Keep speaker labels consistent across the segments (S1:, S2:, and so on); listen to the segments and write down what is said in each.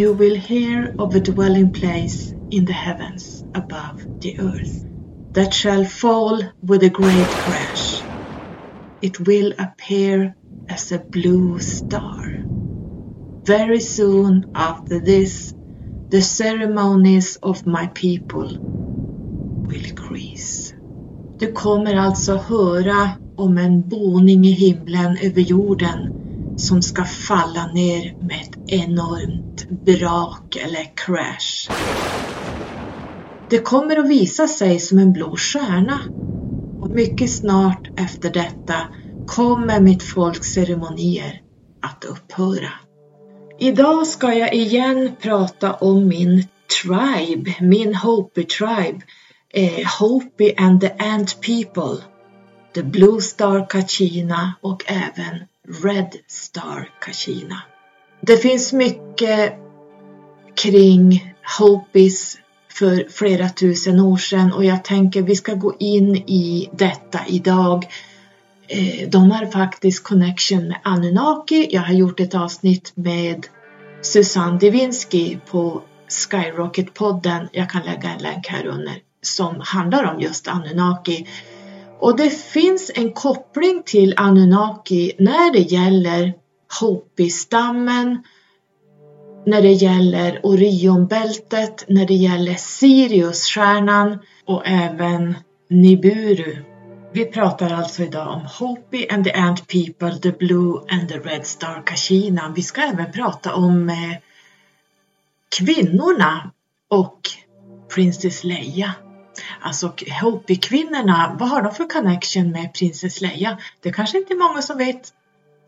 S1: You will hear of a dwelling place in the heavens above the earth that shall fall with a great crash. It will appear as a blue star. Very soon after this, the ceremonies of my people will increase. Du kommer alltså höra om en boning i himlen över jorden som ska falla ner med ett enormt brak eller crash. Det kommer att visa sig som en blå stjärna och mycket snart efter detta kommer mitt folks ceremonier att upphöra. Idag ska jag igen prata om min tribe, min Hopi tribe, eh, Hopi and the Ant People, the Blue Star Kachina och även Red Star Kachina. Det finns mycket kring Hopis för flera tusen år sedan och jag tänker vi ska gå in i detta idag. Eh, de har faktiskt connection med Anunnaki. Jag har gjort ett avsnitt med Susanne Divinsky på Skyrocket-podden. Jag kan lägga en länk här under som handlar om just Anunnaki. Och det finns en koppling till Anunnaki när det gäller Hopi-stammen, när det gäller Orionbältet, när det gäller Siriusstjärnan och även Nibiru. Vi pratar alltså idag om Hopi and the Ant People, the Blue and the Red Star Kashina. Vi ska även prata om eh, kvinnorna och Princess Leia. Alltså Hopi-kvinnorna, vad har de för connection med Princess Leia? Det kanske inte är många som vet.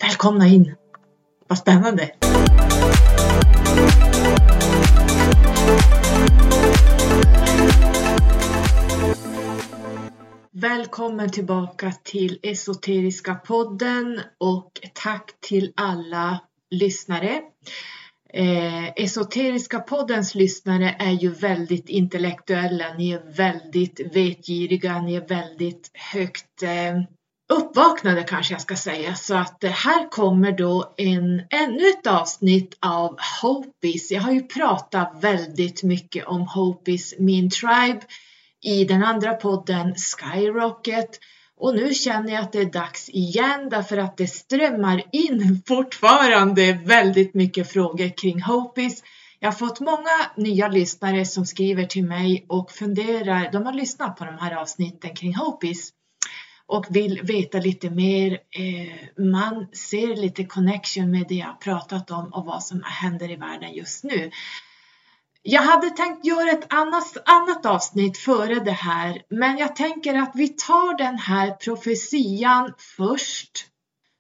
S1: Välkomna in! Vad spännande! Välkommen tillbaka till Esoteriska podden och tack till alla lyssnare. Eh, Esoteriska poddens lyssnare är ju väldigt intellektuella, ni är väldigt vetgiriga, ni är väldigt högt eh, uppvaknade kanske jag ska säga. Så att eh, här kommer då en, ännu ett avsnitt av Hopis. Jag har ju pratat väldigt mycket om Hopis, min tribe, i den andra podden Skyrocket. Och nu känner jag att det är dags igen därför att det strömmar in fortfarande väldigt mycket frågor kring Hopis. Jag har fått många nya lyssnare som skriver till mig och funderar, de har lyssnat på de här avsnitten kring Hopis och vill veta lite mer. Eh, man ser lite connection med det jag pratat om och vad som händer i världen just nu. Jag hade tänkt göra ett annat, annat avsnitt före det här, men jag tänker att vi tar den här profetian först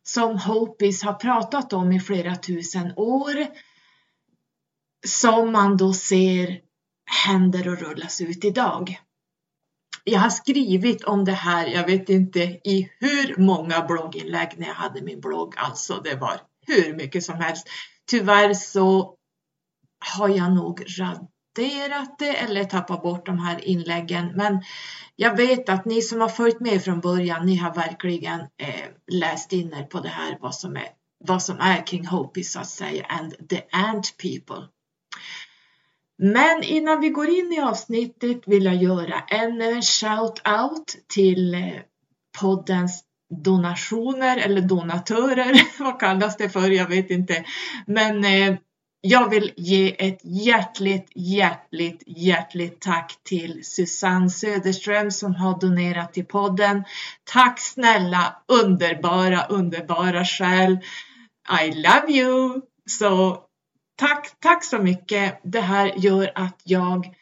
S1: som Hopis har pratat om i flera tusen år. Som man då ser händer och rullas ut idag. Jag har skrivit om det här, jag vet inte i hur många blogginlägg när jag hade min blogg, alltså det var hur mycket som helst. Tyvärr så har jag nog raderat det eller tappat bort de här inläggen. Men jag vet att ni som har följt med från början, ni har verkligen eh, läst in er på det här, vad som är, vad som är kring Hopi så att säga, and the ant people. Men innan vi går in i avsnittet vill jag göra en eh, shout-out till eh, poddens donationer eller donatörer. Vad kallas det för? Jag vet inte. Men eh, jag vill ge ett hjärtligt, hjärtligt, hjärtligt tack till Susanne Söderström som har donerat till podden. Tack snälla underbara, underbara själ. I love you! Så tack, tack så mycket. Det här gör att jag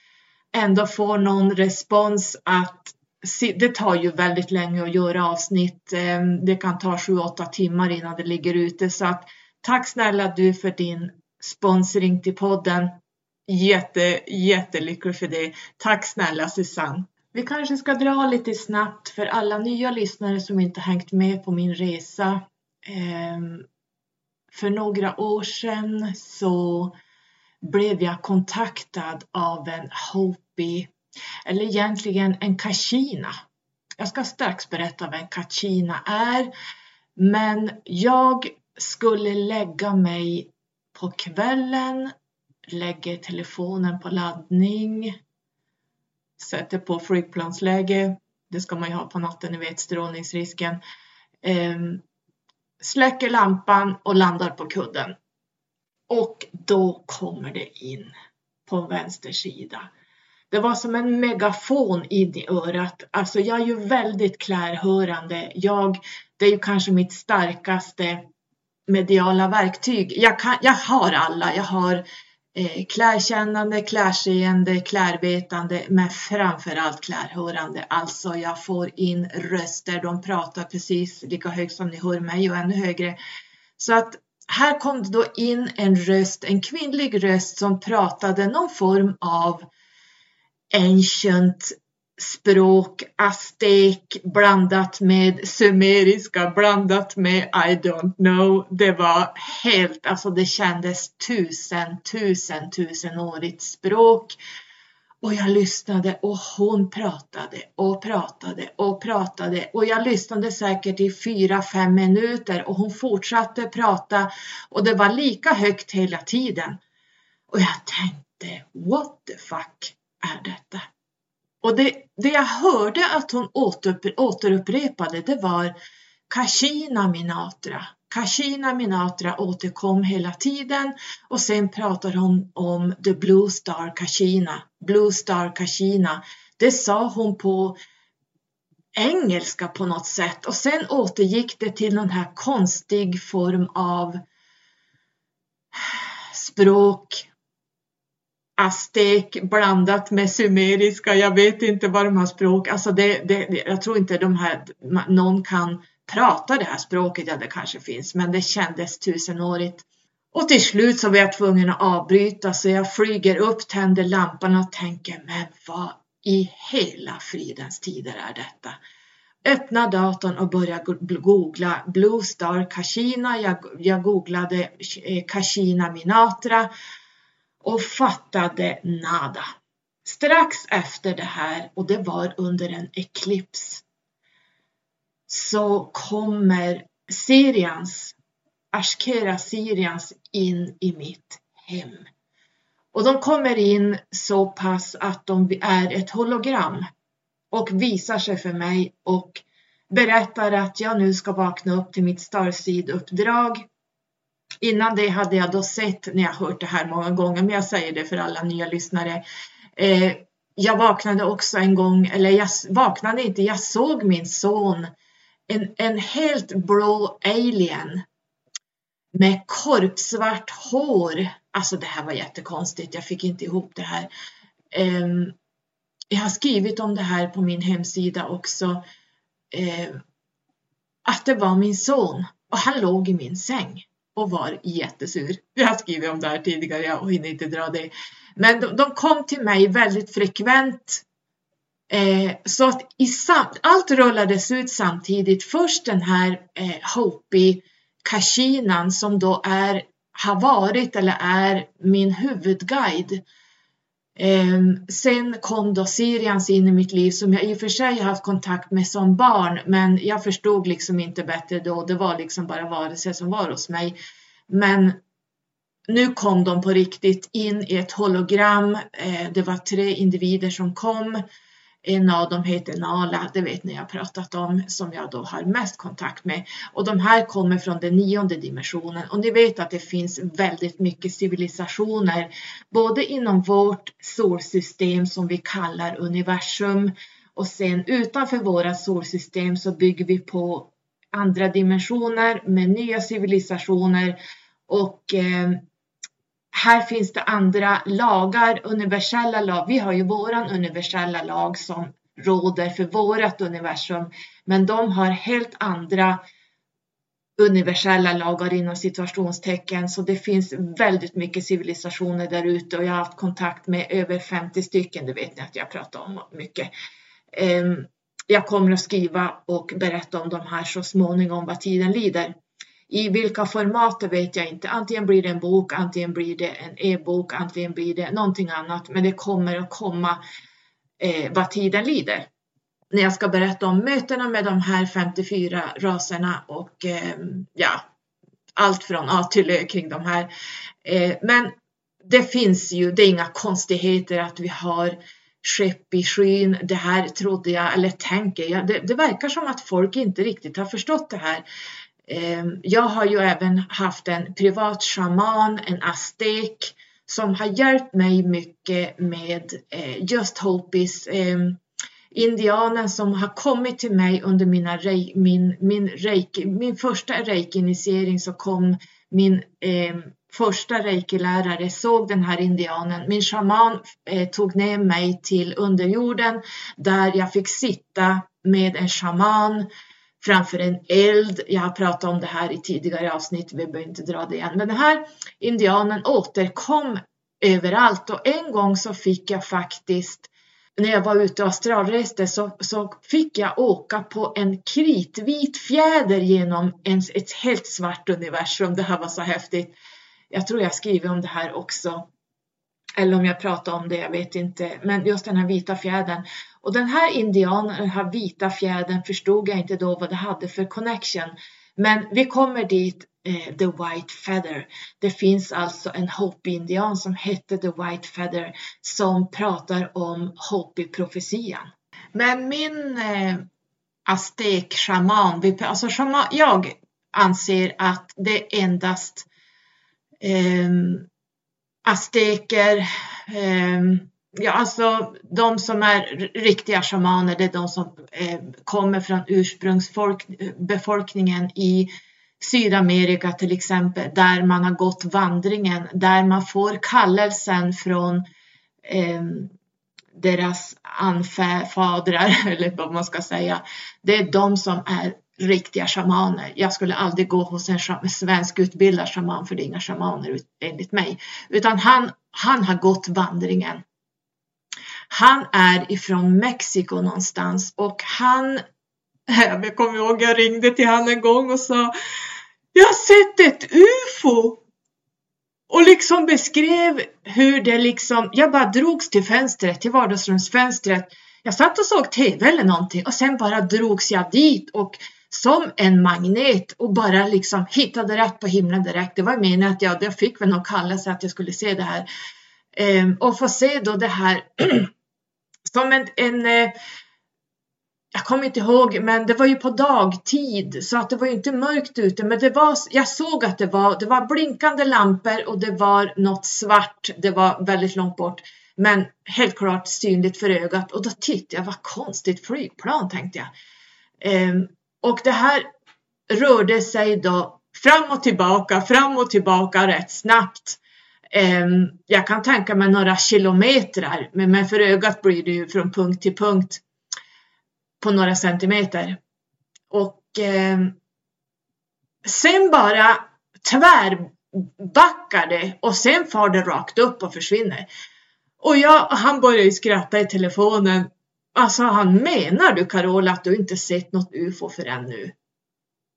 S1: ändå får någon respons att det tar ju väldigt länge att göra avsnitt. Ehm, det kan ta 7-8 timmar innan det ligger ute så att tack snälla du för din sponsring till podden. Jätte, jättelycklig för det. Tack snälla Susanne. Vi kanske ska dra lite snabbt för alla nya lyssnare som inte hängt med på min resa. Ehm, för några år sedan så blev jag kontaktad av en Hopi, eller egentligen en Kachina. Jag ska strax berätta vad en Kachina är, men jag skulle lägga mig på kvällen lägger telefonen på laddning, sätter på flygplansläge, det ska man ju ha på natten, ni vet strålningsrisken, ehm, släcker lampan och landar på kudden. Och då kommer det in på vänster sida. Det var som en megafon in i örat. Alltså jag är ju väldigt klärhörande. Jag, det är ju kanske mitt starkaste mediala verktyg. Jag, kan, jag har alla. Jag har Eh, klärkännande, klärseende, klärvetande, men framförallt klärhörande. Alltså jag får in röster, de pratar precis lika högt som ni hör mig och ännu högre. Så att här kom det då in en röst, en kvinnlig röst som pratade någon form av ancient språk, aztek blandat med sumeriska, blandat med I don't know. Det var helt, alltså det kändes tusen, tusen, tusenårigt språk. Och jag lyssnade och hon pratade och pratade och pratade och jag lyssnade säkert i fyra, fem minuter och hon fortsatte prata och det var lika högt hela tiden. Och jag tänkte, what the fuck är detta? Och det, det jag hörde att hon återupp, återupprepade det var Kashina Minatra. Kashina Minatra återkom hela tiden och sen pratar hon om The Blue Star Kashina. Blue Star Kashina. Det sa hon på engelska på något sätt och sen återgick det till någon här konstig form av språk aztek blandat med sumeriska. Jag vet inte vad de har språk. Alltså det, det, jag tror inte de här, någon kan prata det här språket. Ja, det kanske finns, men det kändes tusenårigt. Och till slut så var jag tvungen att avbryta så jag flyger upp, tänder lampan och tänker, men vad i hela fridens tider är detta? Öppna datorn och börja googla Blue Star Kashina. Jag, jag googlade eh, Kashina Minatra och fattade nada. Strax efter det här, och det var under en eklips, så kommer Syrians, Ashkera Syrians in i mitt hem. Och de kommer in så pass att de är ett hologram och visar sig för mig och berättar att jag nu ska vakna upp till mitt Starseed-uppdrag Innan det hade jag då sett, när jag hört det här många gånger, men jag säger det för alla nya lyssnare. Eh, jag vaknade också en gång, eller jag vaknade inte, jag såg min son, en, en helt blå alien med korpsvart hår. Alltså det här var jättekonstigt, jag fick inte ihop det här. Eh, jag har skrivit om det här på min hemsida också. Eh, att det var min son och han låg i min säng och var jättesur. Jag har skrivit om det här tidigare, jag hinner inte dra det. Men de, de kom till mig väldigt frekvent. Eh, så att i samt, allt rullades ut samtidigt. Först den här eh, Hopi Kashinan som då är, har varit eller är min huvudguide. Eh, sen kom då Sirians in i mitt liv som jag i och för sig haft kontakt med som barn men jag förstod liksom inte bättre då. Det var liksom bara varelser som var hos mig. Men nu kom de på riktigt in i ett hologram. Eh, det var tre individer som kom. En av dem heter Nala, det vet ni jag pratat om, som jag då har mest kontakt med. Och de här kommer från den nionde dimensionen. Och ni vet att det finns väldigt mycket civilisationer, både inom vårt solsystem som vi kallar universum och sen utanför våra solsystem så bygger vi på andra dimensioner med nya civilisationer och eh, här finns det andra lagar, universella lag. Vi har ju våran universella lag som råder för vårat universum, men de har helt andra universella lagar inom situationstecken. Så det finns väldigt mycket civilisationer där ute och jag har haft kontakt med över 50 stycken. Det vet ni att jag pratar om mycket. Ehm, jag kommer att skriva och berätta om de här så småningom vad tiden lider. I vilka format vet jag inte. Antingen blir det en bok, antingen blir det en e-bok, antingen blir det någonting annat. Men det kommer att komma eh, vad tiden lider. När jag ska berätta om mötena med de här 54 raserna och eh, ja, allt från A till Ö kring de här. Eh, men det finns ju, det är inga konstigheter att vi har skepp i skyn. Det här trodde jag, eller tänker jag, det, det verkar som att folk inte riktigt har förstått det här. Ehm, jag har ju även haft en privat shaman, en aztek, som har hjälpt mig mycket med eh, just Hopis. Ehm, indianen som har kommit till mig under mina, min, min, reiki, min första reiki-initiering så kom min eh, första reiki-lärare såg den här indianen. Min shaman eh, tog ner mig till underjorden där jag fick sitta med en shaman framför en eld. Jag har pratat om det här i tidigare avsnitt, vi behöver inte dra det igen. Men den här indianen återkom överallt och en gång så fick jag faktiskt när jag var ute och astralreste så, så fick jag åka på en kritvit fjäder genom en, ett helt svart universum. Det här var så häftigt. Jag tror jag skriver om det här också. Eller om jag pratar om det, jag vet inte. Men just den här vita fjädern. Och den här indianen, den här vita fjädern förstod jag inte då vad det hade för connection. Men vi kommer dit, eh, The White Feather. Det finns alltså en Hopi-indian som hette The White Feather som pratar om Hopi-profetian. Men min eh, aztek-shaman, alltså shaman, jag anser att det endast eh, azteker, eh, ja alltså de som är riktiga shamaner, det är de som eh, kommer från ursprungsbefolkningen i Sydamerika till exempel, där man har gått vandringen, där man får kallelsen från eh, deras anfädrar, eller vad man ska säga. Det är de som är riktiga shamaner. Jag skulle aldrig gå hos en svensk utbildad shaman, för det är inga shamaner enligt mig. Utan han, han har gått vandringen. Han är ifrån Mexiko någonstans och han, jag kommer ihåg jag ringde till han en gång och sa Jag har sett ett UFO! Och liksom beskrev hur det liksom, jag bara drogs till fönstret, till vardagsrumsfönstret. Jag satt och såg TV eller någonting och sen bara drogs jag dit och som en magnet och bara liksom hittade rätt på himlen direkt. Det var meningen att jag, jag fick väl någon kallelse att jag skulle se det här ehm, och få se då det här som en, en eh, jag kommer inte ihåg, men det var ju på dagtid så att det var ju inte mörkt ute, men det var, jag såg att det var, det var blinkande lampor och det var något svart. Det var väldigt långt bort, men helt klart synligt för ögat och då tittade jag, vad konstigt flygplan tänkte jag. Ehm, och det här rörde sig då fram och tillbaka, fram och tillbaka rätt snabbt. Ehm, jag kan tänka mig några kilometrar, men för ögat blir det ju från punkt till punkt på några centimeter. Och ehm, sen bara tvärbackar det och sen far det rakt upp och försvinner. Och jag, han började ju skratta i telefonen Alltså han menar du Carola att du inte sett något UFO förrän nu?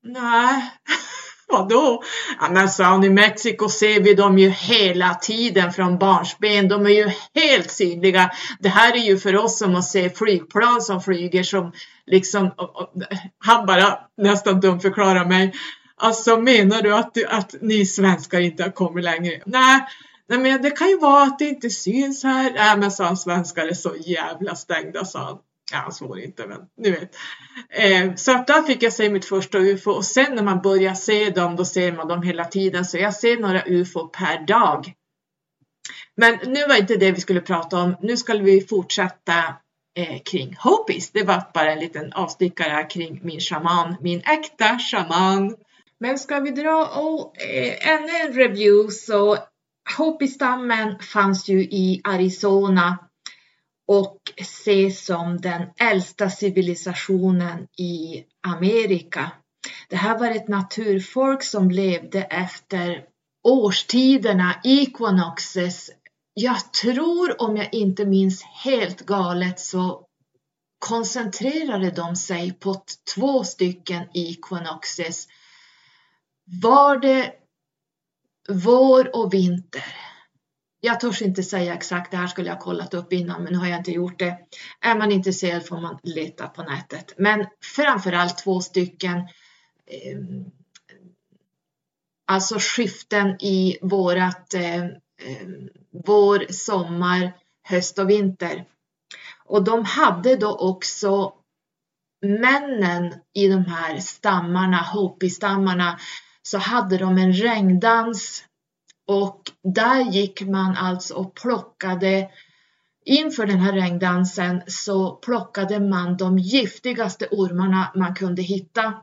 S1: Nej, vadå? Ja, men sa han, i Mexiko ser vi dem ju hela tiden från barnsben. De är ju helt synliga. Det här är ju för oss som att se flygplan som flyger som liksom, han bara nästan dumförklarar mig. Alltså menar du att, att ni svenskar inte har kommit längre? Nej, Nej men det kan ju vara att det inte syns här. Nej men sa han, svenskar är så jävla stängda sa han. Ja, han svor inte men ni vet. Eh, så att där fick jag se mitt första UFO och sen när man börjar se dem då ser man dem hela tiden så jag ser några UFO per dag. Men nu var inte det vi skulle prata om. Nu ska vi fortsätta eh, kring Hopis. Det var bara en liten avstickare kring min shaman, min äkta shaman. Men ska vi dra och, eh, ännu en review så Hopi-stammen fanns ju i Arizona och ses som den äldsta civilisationen i Amerika. Det här var ett naturfolk som levde efter årstiderna, equinoxes. Jag tror, om jag inte minns helt galet, så koncentrerade de sig på två stycken equinoxes. Var det vår och vinter. Jag törs inte säga exakt, det här skulle jag kollat upp innan men nu har jag inte gjort det. Är man intresserad får man leta på nätet. Men framförallt två stycken eh, alltså skiften i vårat eh, vår, sommar, höst och vinter. Och de hade då också männen i de här stammarna, Hopi-stammarna, så hade de en regndans och där gick man alltså och plockade Inför den här regndansen så plockade man de giftigaste ormarna man kunde hitta.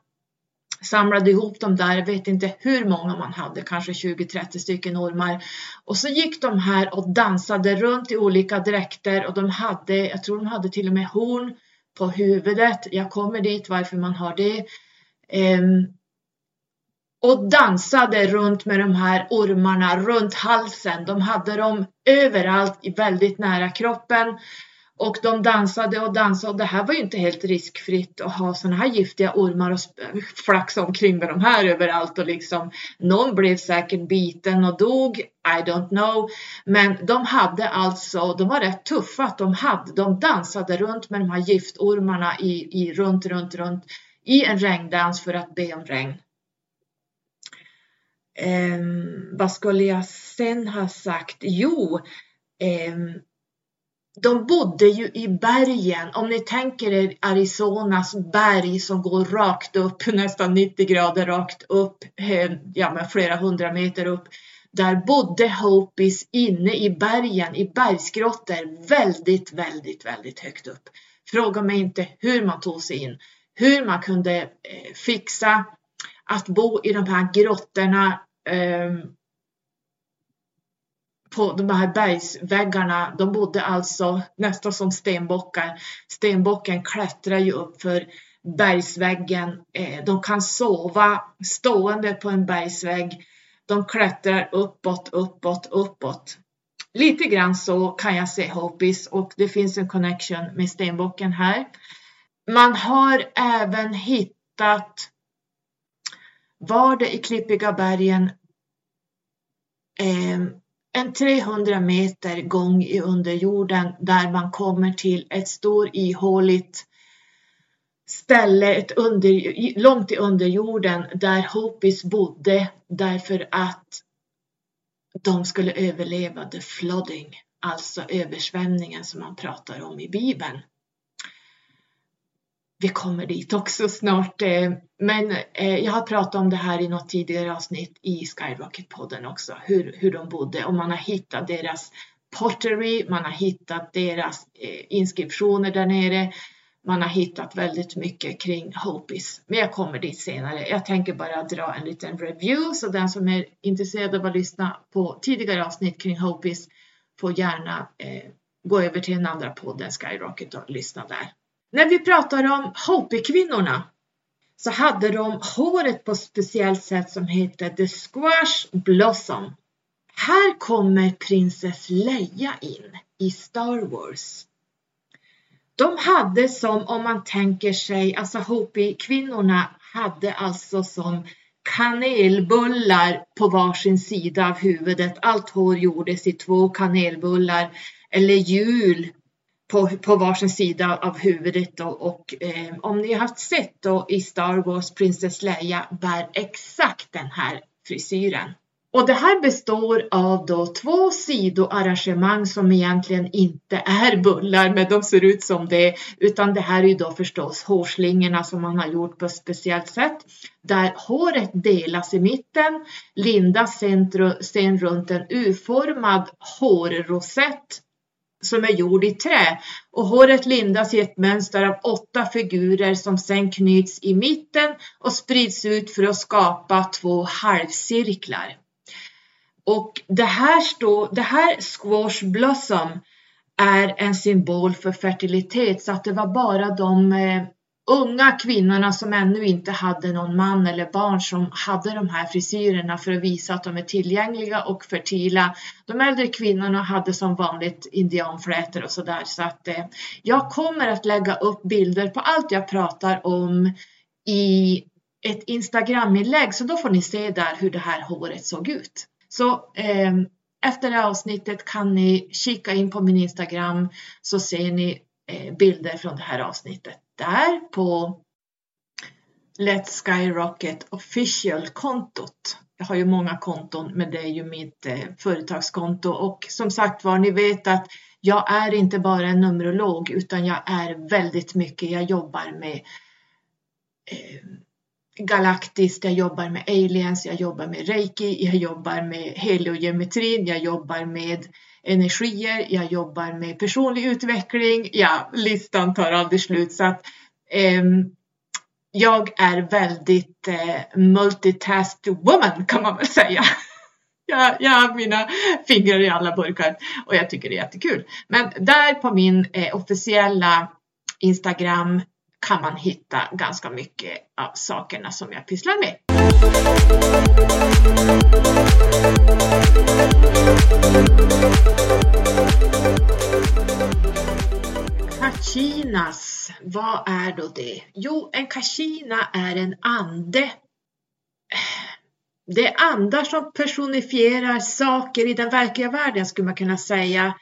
S1: Samlade ihop dem där, jag vet inte hur många man hade, kanske 20-30 stycken ormar. Och så gick de här och dansade runt i olika dräkter och de hade, jag tror de hade till och med horn på huvudet. Jag kommer dit varför man har det. Um, och dansade runt med de här ormarna runt halsen. De hade dem överallt, väldigt nära kroppen. Och de dansade och dansade och det här var ju inte helt riskfritt att ha sådana här giftiga ormar och flaxa omkring med de här överallt och liksom någon blev säkert biten och dog, I don't know. Men de hade alltså, de var rätt tuffa att de hade, de dansade runt med de här giftormarna i, i runt, runt, runt i en regndans för att be om regn. Eh, vad skulle jag sen ha sagt? Jo, eh, de bodde ju i bergen. Om ni tänker er Arizonas berg som går rakt upp, nästan 90 grader rakt upp, eh, ja men flera hundra meter upp. Där bodde Hopis inne i bergen, i bergsgrottor, väldigt, väldigt, väldigt högt upp. Fråga mig inte hur man tog sig in, hur man kunde eh, fixa att bo i de här grottorna ehm, på de här bergsväggarna, de bodde alltså nästan som stenbockar. Stenbocken klättrar ju upp för bergsväggen. Eh, de kan sova stående på en bergsvägg. De klättrar uppåt, uppåt, uppåt. Lite grann så kan jag se Hopis och det finns en connection med stenbocken här. Man har även hittat var det i Klippiga bergen eh, en 300 meter gång i underjorden där man kommer till ett stort ihåligt ställe ett under, långt i underjorden där Hopis bodde därför att de skulle överleva the flooding, alltså översvämningen som man pratar om i Bibeln vi kommer dit också snart. Eh, men eh, jag har pratat om det här i något tidigare avsnitt i Skyrocket-podden också, hur, hur de bodde och man har hittat deras pottery, man har hittat deras eh, inskriptioner där nere. Man har hittat väldigt mycket kring Hopis, men jag kommer dit senare. Jag tänker bara dra en liten review så den som är intresserad av att lyssna på tidigare avsnitt kring Hopis får gärna eh, gå över till den andra podden Skyrocket och lyssna där. När vi pratar om Hopi-kvinnorna så hade de håret på ett speciellt sätt som heter The Squash Blossom. Här kommer prinsess Leia in i Star Wars. De hade som om man tänker sig, alltså Hopi-kvinnorna hade alltså som kanelbullar på varsin sida av huvudet. Allt hår gjordes i två kanelbullar eller hjul på, på varsin sida av huvudet då, och eh, om ni har sett då i Star Wars Princess Leia bär exakt den här frisyren. Och det här består av då två sidoarrangemang som egentligen inte är bullar, men de ser ut som det, utan det här är ju då förstås hårslingorna som man har gjort på ett speciellt sätt, där håret delas i mitten, lindas sen runt en U-formad hårrosett som är gjord i trä och håret lindas i ett mönster av åtta figurer som sen knyts i mitten och sprids ut för att skapa två halvcirklar. Och det här, stå, det här squash blossom är en symbol för fertilitet så att det var bara de eh, unga kvinnorna som ännu inte hade någon man eller barn som hade de här frisyrerna för att visa att de är tillgängliga och fertila. De äldre kvinnorna hade som vanligt indianflätor och sådär så att eh, jag kommer att lägga upp bilder på allt jag pratar om i ett Instagram-inlägg så då får ni se där hur det här håret såg ut. Så eh, efter det här avsnittet kan ni kika in på min Instagram så ser ni eh, bilder från det här avsnittet där på Let's Skyrocket official-kontot. Jag har ju många konton men det är ju mitt eh, företagskonto och som sagt var, ni vet att jag är inte bara en numerolog utan jag är väldigt mycket, jag jobbar med eh, galaktiskt, jag jobbar med aliens, jag jobbar med reiki, jag jobbar med heliogeometrin, jag jobbar med energier, jag jobbar med personlig utveckling, ja, listan tar aldrig slut. Så att, eh, jag är väldigt eh, multitask woman kan man väl säga. jag, jag har mina fingrar i alla burkar och jag tycker det är jättekul. Men där på min eh, officiella Instagram kan man hitta ganska mycket av sakerna som jag pysslar med. Kachinas, vad är då det? Jo, en kachina är en ande. Det är andar som personifierar saker i den verkliga världen skulle man kunna säga.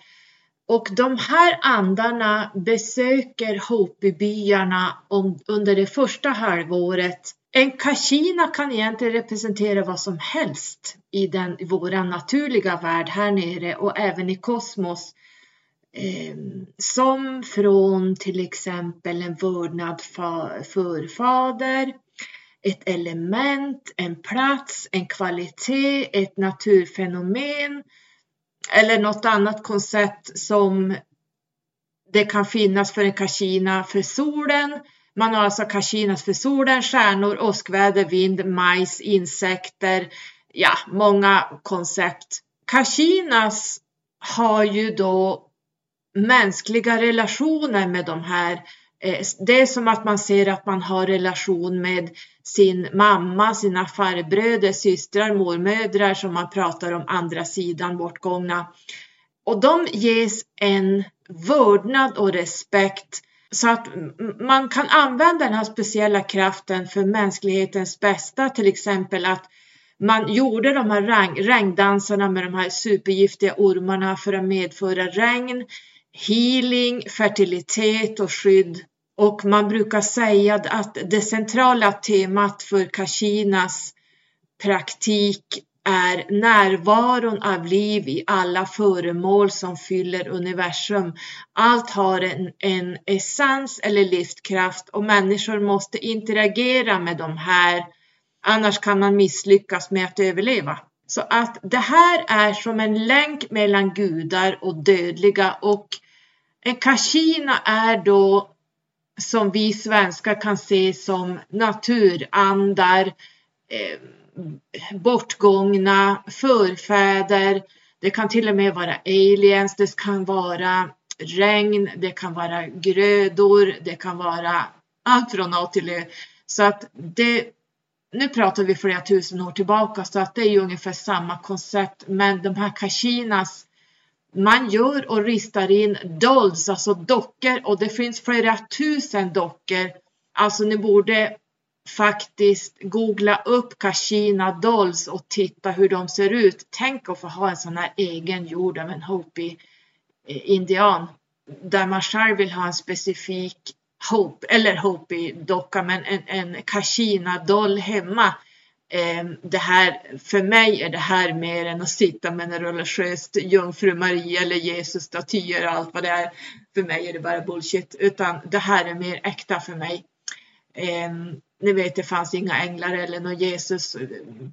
S1: Och de här andarna besöker Hopi-byarna under det första halvåret. En kashina kan egentligen representera vad som helst i, den, i vår naturliga värld här nere och även i kosmos. Eh, som från till exempel en vördnad förfader, ett element, en plats, en kvalitet, ett naturfenomen eller något annat koncept som det kan finnas för en kashina för solen. Man har alltså kashinas för solen, stjärnor, åskväder, vind, majs, insekter. Ja, många koncept. Kashinas har ju då mänskliga relationer med de här. Eh, det är som att man ser att man har relation med sin mamma, sina farbröder, systrar, mormödrar som man pratar om andra sidan bortgångna. Och de ges en vördnad och respekt. Så att man kan använda den här speciella kraften för mänsklighetens bästa, till exempel att man gjorde de här regn, regndansarna med de här supergiftiga ormarna för att medföra regn, healing, fertilitet och skydd och man brukar säga att det centrala temat för Kashinas praktik är närvaron av liv i alla föremål som fyller universum. Allt har en, en essens eller livskraft och människor måste interagera med de här, annars kan man misslyckas med att överleva. Så att det här är som en länk mellan gudar och dödliga och en kashina är då som vi svenskar kan se som naturandar, eh, bortgångna förfäder. Det kan till och med vara aliens, det kan vara regn, det kan vara grödor, det kan vara allt från A till Ö. Så att det, nu pratar vi flera tusen år tillbaka så att det är ju ungefär samma koncept men de här kashinas man gör och ristar in dolls, alltså dockor och det finns flera tusen dockor. Alltså ni borde faktiskt googla upp Kashina Dolls och titta hur de ser ut. Tänk att få ha en sån här egen gjord av en hopi-indian. Eh, där man själv vill ha en specifik Hope eller Hopi docka men en, en Kashina doll hemma ehm, det här, för mig är det här mer än att sitta med en religiös jungfru Maria eller Jesus statyer och allt vad det är. För mig är det bara bullshit, utan det här är mer äkta för mig. Eh, ni vet, det fanns inga änglar eller någon Jesus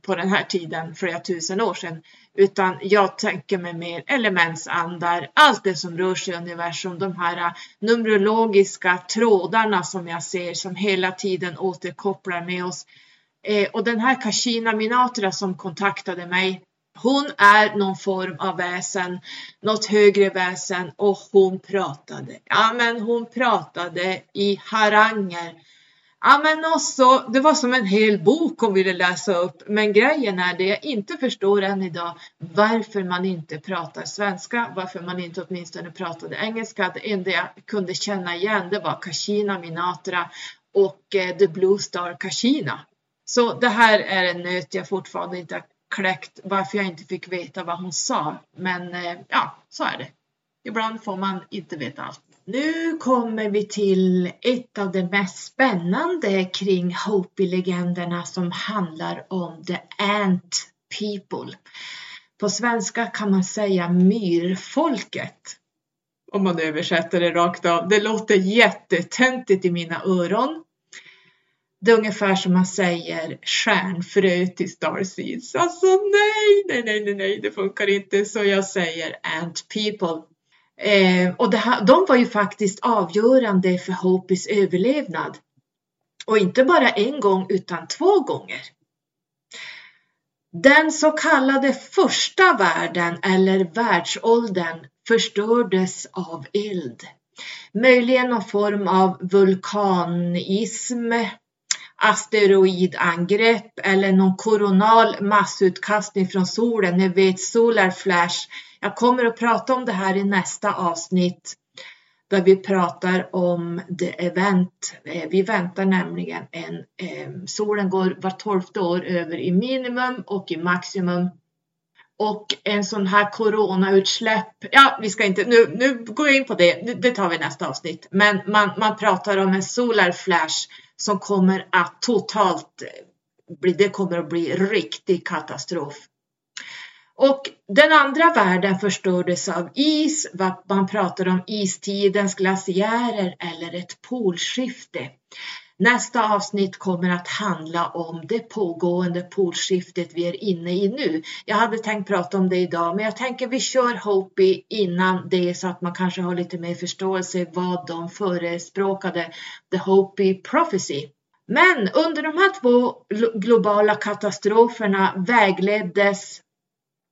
S1: på den här tiden, flera tusen år sedan, utan jag tänker mig mer elementsandar, allt det som rör sig i universum, de här äh, numerologiska trådarna som jag ser som hela tiden återkopplar med oss eh, och den här Kashina Minatra som kontaktade mig, hon är någon form av väsen, något högre väsen och hon pratade. Ja, men hon pratade i haranger. Ja, men också, det var som en hel bok hon ville läsa upp. Men grejen är det jag inte förstår än idag, varför man inte pratar svenska, varför man inte åtminstone pratade engelska. Det enda jag kunde känna igen, det var Kashina Minatra och eh, The Blue Star Kashina. Så det här är en nöt jag fortfarande inte har kläckt varför jag inte fick veta vad hon sa. Men eh, ja, så är det. Ibland får man inte veta allt. Nu kommer vi till ett av de mest spännande kring Hopi-legenderna som handlar om The Ant People. På svenska kan man säga myrfolket. Om man översätter det rakt av. Det låter jättetöntigt i mina öron. Det är ungefär som man säger stjärnfrö till Starseeds. Alltså nej, nej, nej, nej, nej, det funkar inte. Så jag säger Ant People. Eh, och här, de var ju faktiskt avgörande för Hopis överlevnad. Och inte bara en gång utan två gånger. Den så kallade första världen eller världsåldern förstördes av eld. Möjligen någon form av vulkanism, asteroidangrepp eller någon koronal massutkastning från solen. Ni vet solar flash. Jag kommer att prata om det här i nästa avsnitt där vi pratar om the event. Eh, vi väntar nämligen en, eh, solen går var tolfte år över i minimum och i maximum. Och en sån här coronautsläpp, ja vi ska inte, nu, nu går jag in på det, det tar vi i nästa avsnitt. Men man, man pratar om en solar flash som kommer att totalt bli, det kommer att bli riktig katastrof. Och den andra världen förstördes av is, man pratar om istidens glaciärer eller ett polskifte. Nästa avsnitt kommer att handla om det pågående polskiftet vi är inne i nu. Jag hade tänkt prata om det idag, men jag tänker vi kör Hopi innan det så att man kanske har lite mer förståelse vad de förespråkade, the Hopi prophecy. Men under de här två globala katastroferna vägleddes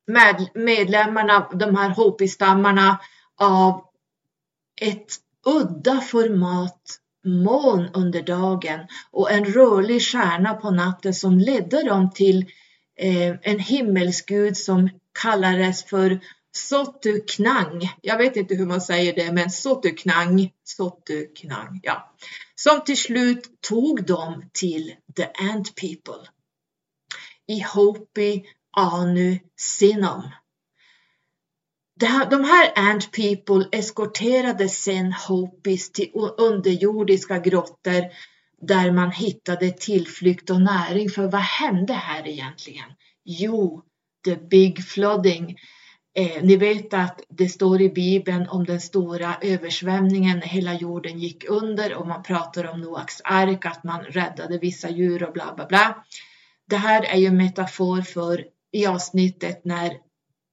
S1: med medlemmarna, de här Hopi-stammarna, av ett udda format moln under dagen och en rörlig stjärna på natten som ledde dem till eh, en himmelsgud som kallades för Sotuknang. Jag vet inte hur man säger det, men Sotuknang, Sotuknang, ja. Som till slut tog dem till the Ant People i Hopi Anu Sinom. De här Ant People eskorterade sen Hopis till underjordiska grottor där man hittade tillflykt och näring. För vad hände här egentligen? Jo, the big flooding. Eh, ni vet att det står i Bibeln om den stora översvämningen när hela jorden gick under och man pratar om Noaks ark, att man räddade vissa djur och bla bla bla. Det här är ju en metafor för i avsnittet när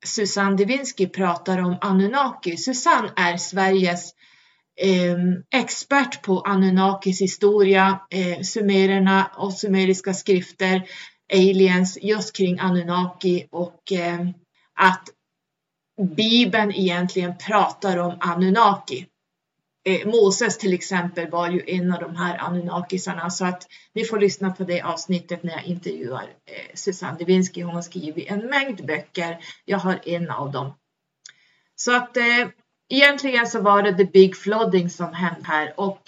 S1: Susanne Divinsky pratar om Anunnaki. Susanne är Sveriges eh, expert på Anunnakis historia, eh, sumererna och sumeriska skrifter, aliens, just kring Anunnaki och eh, att Bibeln egentligen pratar om Anunnaki. Eh, Moses till exempel var ju en av de här Anunnakisarna så att ni får lyssna på det avsnittet när jag intervjuar eh, Susanne Divinsky. Hon har skrivit en mängd böcker. Jag har en av dem. Så att eh, egentligen så var det the big flooding som hände här och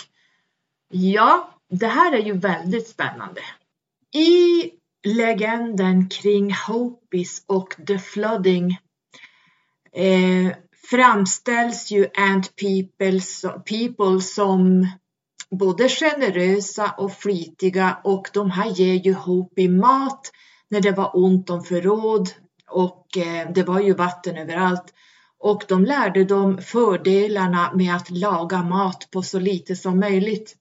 S1: ja, det här är ju väldigt spännande. I legenden kring Hopis och the flooding eh, framställs ju Ant people, People som både generösa och flitiga och de här ger ju hopp i mat när det var ont om förråd och eh, det var ju vatten överallt. Och de lärde dem fördelarna med att laga mat på så lite som möjligt.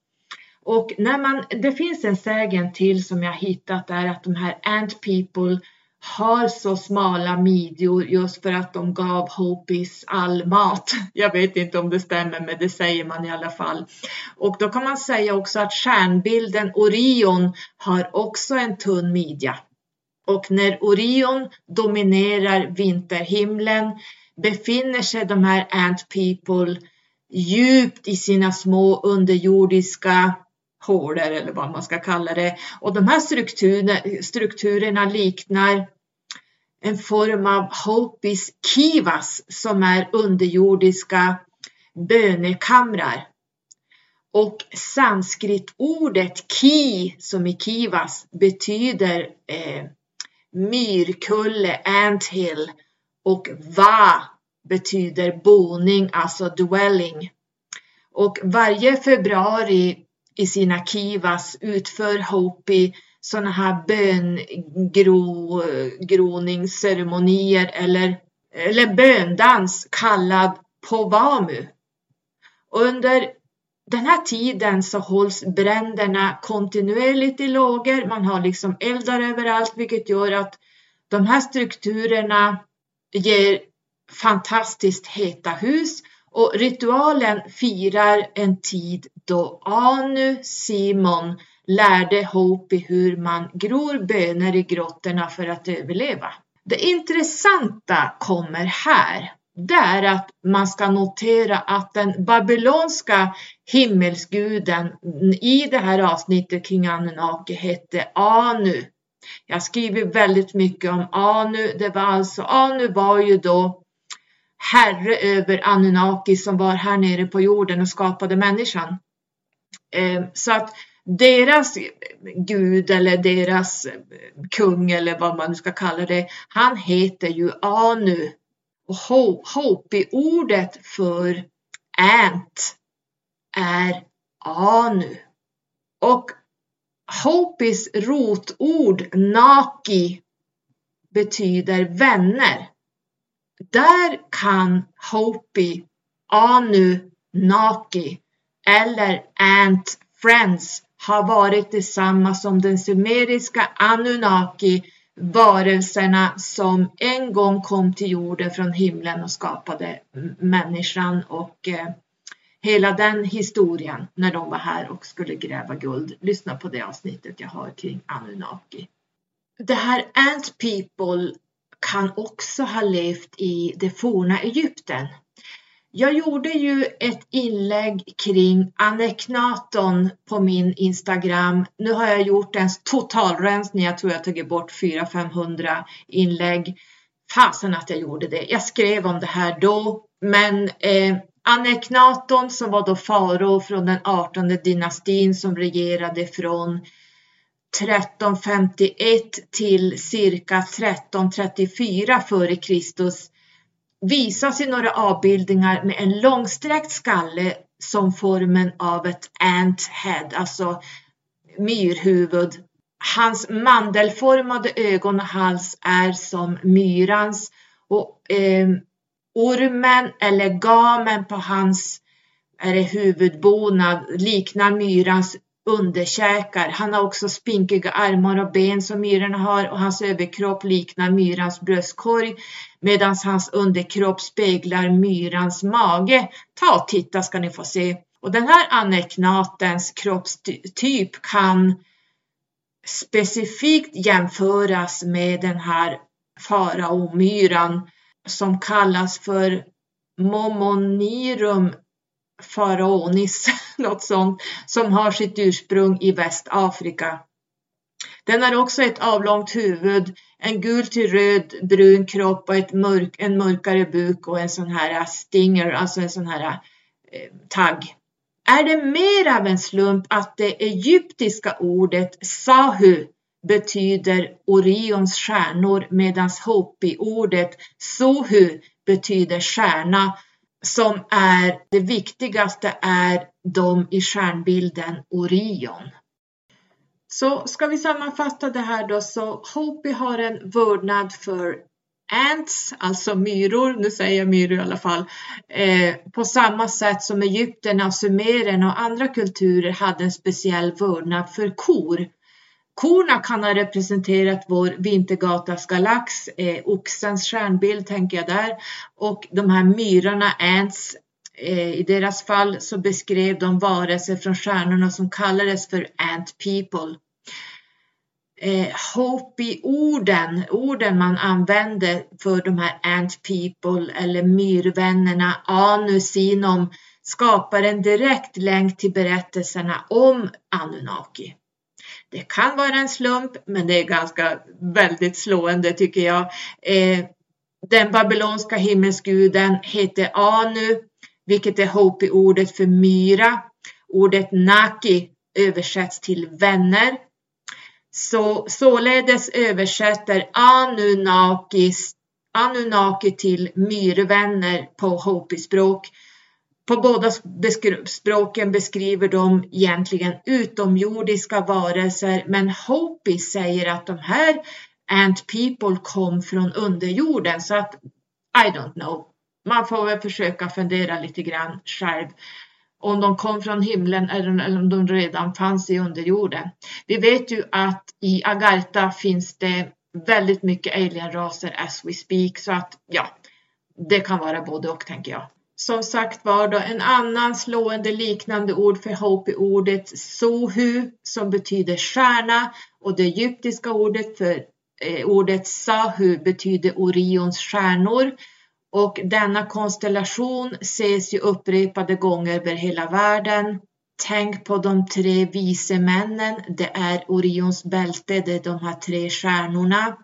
S1: Och när man, det finns en sägen till som jag hittat är att de här Ant People har så smala midjor just för att de gav Hopis all mat. Jag vet inte om det stämmer, men det säger man i alla fall. Och då kan man säga också att stjärnbilden Orion har också en tunn midja. Och när Orion dominerar vinterhimlen befinner sig de här Ant People djupt i sina små underjordiska hålor eller vad man ska kalla det. Och de här strukturerna, strukturerna liknar en form av Hopis kivas som är underjordiska bönekamrar. Och sanskritordet ki som i kivas betyder eh, myrkulle, anthill och va betyder boning, alltså dwelling. Och varje februari i sina kivas utför Hopi sådana här böngroningsceremonier eller, eller böndans kallad Povamu. Under den här tiden så hålls bränderna kontinuerligt i lågor. Man har liksom eldar överallt vilket gör att de här strukturerna ger fantastiskt heta hus och ritualen firar en tid då Anu Simon lärde Hopi hur man gror bönor i grottorna för att överleva. Det intressanta kommer här. Det är att man ska notera att den babylonska himmelsguden i det här avsnittet kring Anunnaki hette Anu. Jag skriver väldigt mycket om Anu. Det var alltså, Anu var ju då herre över Anunnaki som var här nere på jorden och skapade människan. Ehm, så att deras gud eller deras eh, kung eller vad man nu ska kalla det, han heter ju Anu. Och Hopi-ordet för ant är Anu. Och Hopis rotord Naki betyder vänner. Där kan Hopi, Anu, Naki eller Ant Friends har varit detsamma som den sumeriska Anunnaki varelserna som en gång kom till jorden från himlen och skapade människan och eh, hela den historien när de var här och skulle gräva guld. Lyssna på det avsnittet jag har kring Anunnaki. Det här Ant People kan också ha levt i det forna Egypten. Jag gjorde ju ett inlägg kring Aneknaton på min Instagram. Nu har jag gjort en totalrensning. Jag tror jag tagit bort 400-500 inlägg. Fasen att jag gjorde det. Jag skrev om det här då, men eh, Aneknaton som var då farao från den 18 dynastin som regerade från 1351 till cirka 1334 före Kristus visas i några avbildningar med en långsträckt skalle som formen av ett ant head, alltså myrhuvud. Hans mandelformade ögon och hals är som myrans och eh, ormen eller gamen på hans är det huvudbonad liknar myrans underkäkar. Han har också spinkiga armar och ben som myrorna har och hans överkropp liknar myrans bröstkorg medan hans underkropp speglar myrans mage. Ta och titta ska ni få se. Och den här aneknatens kroppstyp kan specifikt jämföras med den här faraomyran som kallas för Momonirum faraonis, något sånt, som har sitt ursprung i Västafrika. Den har också ett avlångt huvud, en gul till röd brun kropp och ett mörk, en mörkare buk och en sån här stinger, alltså en sån här eh, tagg. Är det mer av en slump att det egyptiska ordet sahu betyder Orions stjärnor medan Hopi-ordet sohu betyder stjärna som är det viktigaste är de i stjärnbilden Orion. Så ska vi sammanfatta det här då så Hopi har en vördnad för ants, alltså myror, nu säger jag myror i alla fall, eh, på samma sätt som egyptierna, sumererna och andra kulturer hade en speciell vördnad för kor. Korna kan ha representerat vår Vintergatas galax, eh, oxens stjärnbild tänker jag där. Och de här myrorna, ants, eh, i deras fall så beskrev de varelser från stjärnorna som kallades för ant people. Eh, Hopi-orden, orden man använde för de här ant people eller myrvännerna, anusinom, skapar en direkt länk till berättelserna om Anunnaki. Det kan vara en slump, men det är ganska väldigt slående tycker jag. Eh, den babylonska himmelsguden heter Anu, vilket är Hopi-ordet för myra. Ordet Naki översätts till vänner. Så således översätter Anunnakis, Anunnaki till myrvänner på Hopi-språk. På båda språken beskriver de egentligen utomjordiska varelser men Hopi säger att de här Ant People kom från underjorden så att I don't know. Man får väl försöka fundera lite grann själv om de kom från himlen eller om de redan fanns i underjorden. Vi vet ju att i Agartha finns det väldigt mycket alienraser as we speak så att ja, det kan vara både och tänker jag. Som sagt var då en annan slående liknande ord för hope är ordet sohu som betyder stjärna och det egyptiska ordet för eh, ordet sahu betyder Orions stjärnor och denna konstellation ses ju upprepade gånger över hela världen. Tänk på de tre vise männen. Det är Orions bälte, det är de här tre stjärnorna.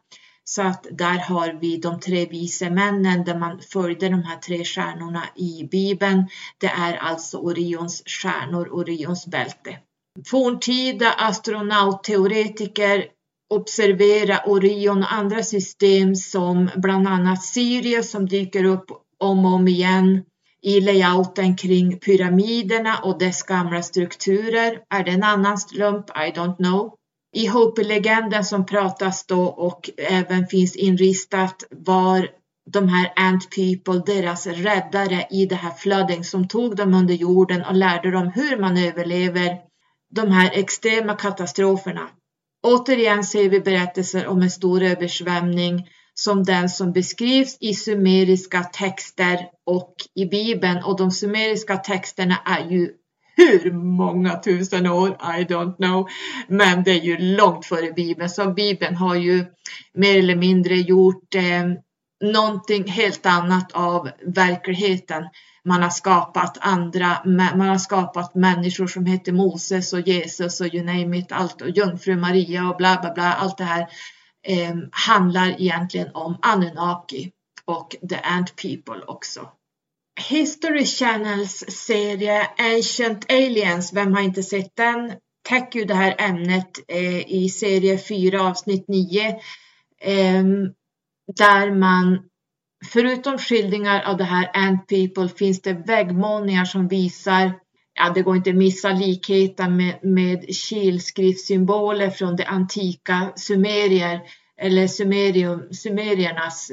S1: Så att där har vi de tre vise männen där man följde de här tre stjärnorna i Bibeln. Det är alltså Orions stjärnor, Orions bälte. Forntida astronautteoretiker observera Orion och andra system som bland annat Sirius som dyker upp om och om igen i layouten kring pyramiderna och dess gamla strukturer. Är det en annan slump? I don't know. I Hopi-legenden som pratas då och även finns inristat var de här Ant People deras räddare i det här flooding som tog dem under jorden och lärde dem hur man överlever de här extrema katastroferna. Återigen ser vi berättelser om en stor översvämning som den som beskrivs i sumeriska texter och i Bibeln och de sumeriska texterna är ju hur många tusen år, I don't know, men det är ju långt före Bibeln. Så Bibeln har ju mer eller mindre gjort eh, någonting helt annat av verkligheten. Man har skapat andra, man har skapat människor som heter Moses och Jesus och you name it, allt och jungfru Maria och bla bla bla, allt det här eh, handlar egentligen om Anunnaki och the Ant People också. History Channels serie Ancient Aliens, vem har inte sett den? Täcker ju det här ämnet eh, i serie 4 avsnitt 9 eh, där man förutom skildringar av det här Ant People finns det väggmålningar som visar Ja, det går inte att missa likheten med, med kilskriftsymboler från de antika sumerier eller sumerium, sumeriernas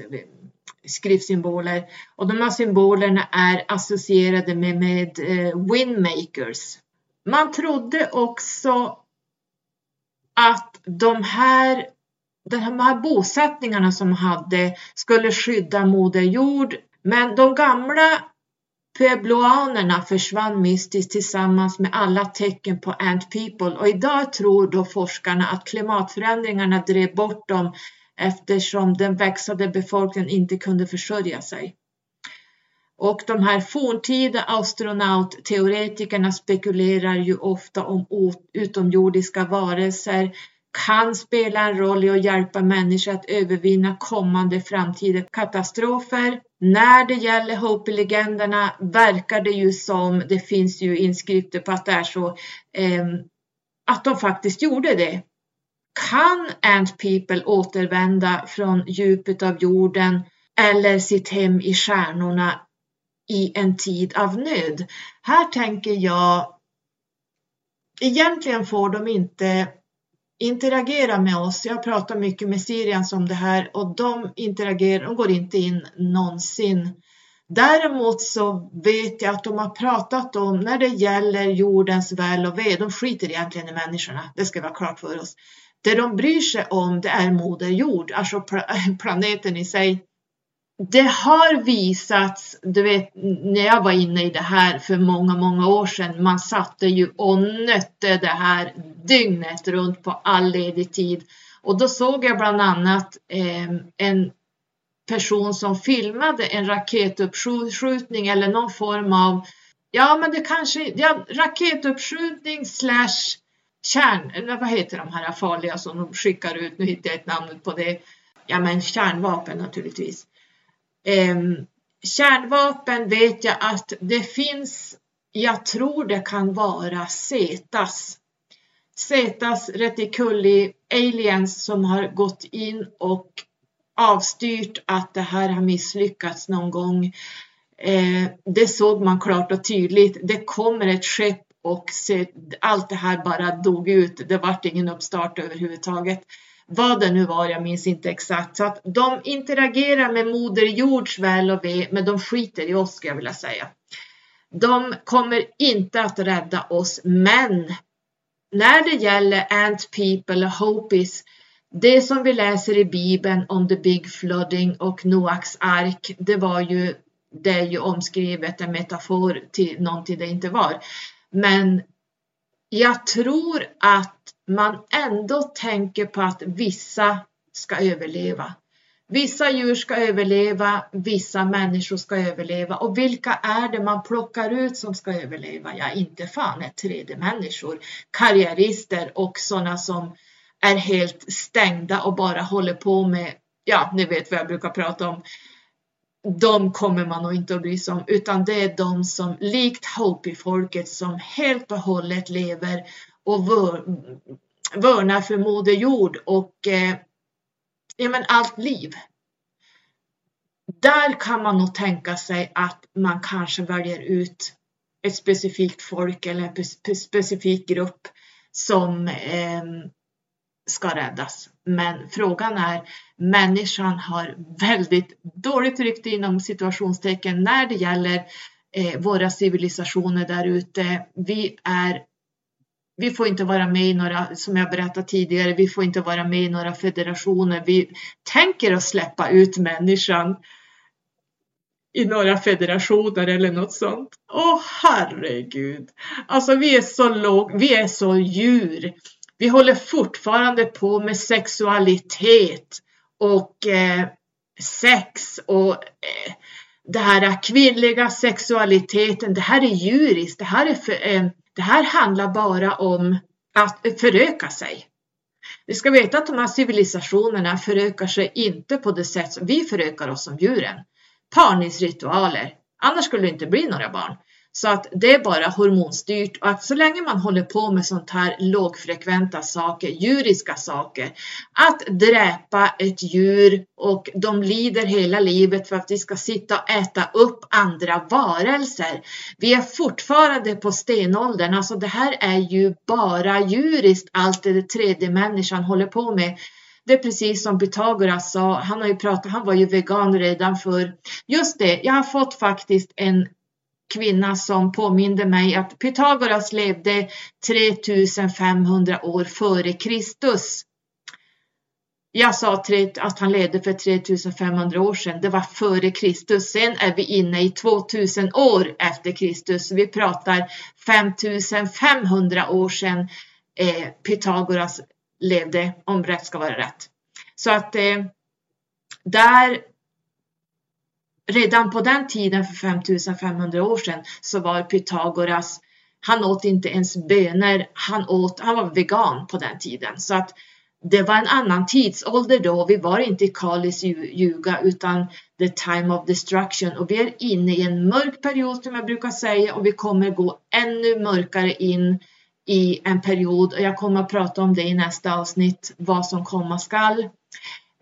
S1: skriftsymboler. Och de här symbolerna är associerade med, med eh, windmakers. Man trodde också att de här de här bosättningarna som hade skulle skydda Moder Jord. Men de gamla puebloanerna försvann mystiskt tillsammans med alla tecken på Ant People och idag tror då forskarna att klimatförändringarna drev bort dem eftersom den växande befolkningen inte kunde försörja sig. Och de här forntida astronautteoretikerna spekulerar ju ofta om utomjordiska varelser kan spela en roll i att hjälpa människor att övervinna kommande framtida katastrofer. När det gäller Hopi-legenderna verkar det ju som, det finns ju inskrifter på att det är så, eh, att de faktiskt gjorde det. Kan Ant People återvända från djupet av jorden eller sitt hem i stjärnorna i en tid av nöd? Här tänker jag, egentligen får de inte interagera med oss. Jag pratar mycket med Syrians om det här och de interagerar, de går inte in någonsin. Däremot så vet jag att de har pratat om när det gäller jordens väl och ve, de skiter egentligen i människorna, det ska vara klart för oss. Det de bryr sig om det är Moder Jord, alltså planeten i sig det har visats, du vet när jag var inne i det här för många, många år sedan, man satte ju och nötte det här dygnet runt på all ledig tid. Och då såg jag bland annat eh, en person som filmade en raketuppskjutning eller någon form av, ja men det kanske, ja raketuppskjutning slash kärn, eller vad heter de här farliga som de skickar ut, nu hittar jag ett namn på det, ja men kärnvapen naturligtvis. Eh, kärnvapen vet jag att det finns, jag tror det kan vara Cetas. Cetas reticuli aliens som har gått in och avstyrt att det här har misslyckats någon gång. Eh, det såg man klart och tydligt. Det kommer ett skepp och se, allt det här bara dog ut. Det vart ingen uppstart överhuvudtaget. Vad det nu var, jag minns inte exakt. Så att de interagerar med Moder Jords väl och ve, men de skiter i oss skulle jag vilja säga. De kommer inte att rädda oss, men när det gäller Ant People och Hopis, det som vi läser i Bibeln om the big flooding och Noaks ark, det var ju, det är ju omskrivet en metafor till någonting det inte var. Men jag tror att man ändå tänker på att vissa ska överleva. Vissa djur ska överleva, vissa människor ska överleva och vilka är det man plockar ut som ska överleva? Ja, inte fan är 3D-människor, karriärister och sådana som är helt stängda och bara håller på med, ja, ni vet vad jag brukar prata om. De kommer man nog inte att bry sig om, utan det är de som likt Hopi-folket som helt och hållet lever och vörnar för Moder Jord och eh, ja, men allt liv. Där kan man nog tänka sig att man kanske väljer ut ett specifikt folk eller en specifik grupp som eh, ska räddas. Men frågan är, människan har väldigt dåligt rykte inom situationstecken när det gäller eh, våra civilisationer där ute. Vi är vi får inte vara med i några, som jag berättade tidigare, vi får inte vara med i några federationer. Vi tänker att släppa ut människan i några federationer eller något sånt. Åh herregud! Alltså vi är så låg, vi är så djur. Vi håller fortfarande på med sexualitet och eh, sex och eh, det här eh, kvinnliga sexualiteten. Det här är djuriskt. Det här är för, eh, det här handlar bara om att föröka sig. Vi ska veta att de här civilisationerna förökar sig inte på det sätt som vi förökar oss som djuren. Parningsritualer, annars skulle det inte bli några barn. Så att det är bara hormonstyrt och att så länge man håller på med sånt här lågfrekventa saker, djuriska saker, att dräpa ett djur och de lider hela livet för att vi ska sitta och äta upp andra varelser. Vi är fortfarande på stenåldern, alltså det här är ju bara djuriskt allt det tredje människan håller på med. Det är precis som Pythagoras sa, han har ju pratat, han var ju vegan redan för just det, jag har fått faktiskt en kvinna som påminde mig att Pythagoras levde 3500 år före Kristus. Jag sa att han levde för 3500 år sedan. Det var före Kristus. Sen är vi inne i 2000 år efter Kristus. Vi pratar 5500 år sedan eh, Pythagoras levde, om rätt ska vara rätt. Så att eh, där redan på den tiden för 5500 år sedan så var Pythagoras, han åt inte ens bönor, han, åt, han var vegan på den tiden. Så att det var en annan tidsålder då. Vi var inte i Kalis ljuga utan the time of destruction och vi är inne i en mörk period som jag brukar säga och vi kommer gå ännu mörkare in i en period och jag kommer att prata om det i nästa avsnitt vad som komma skall.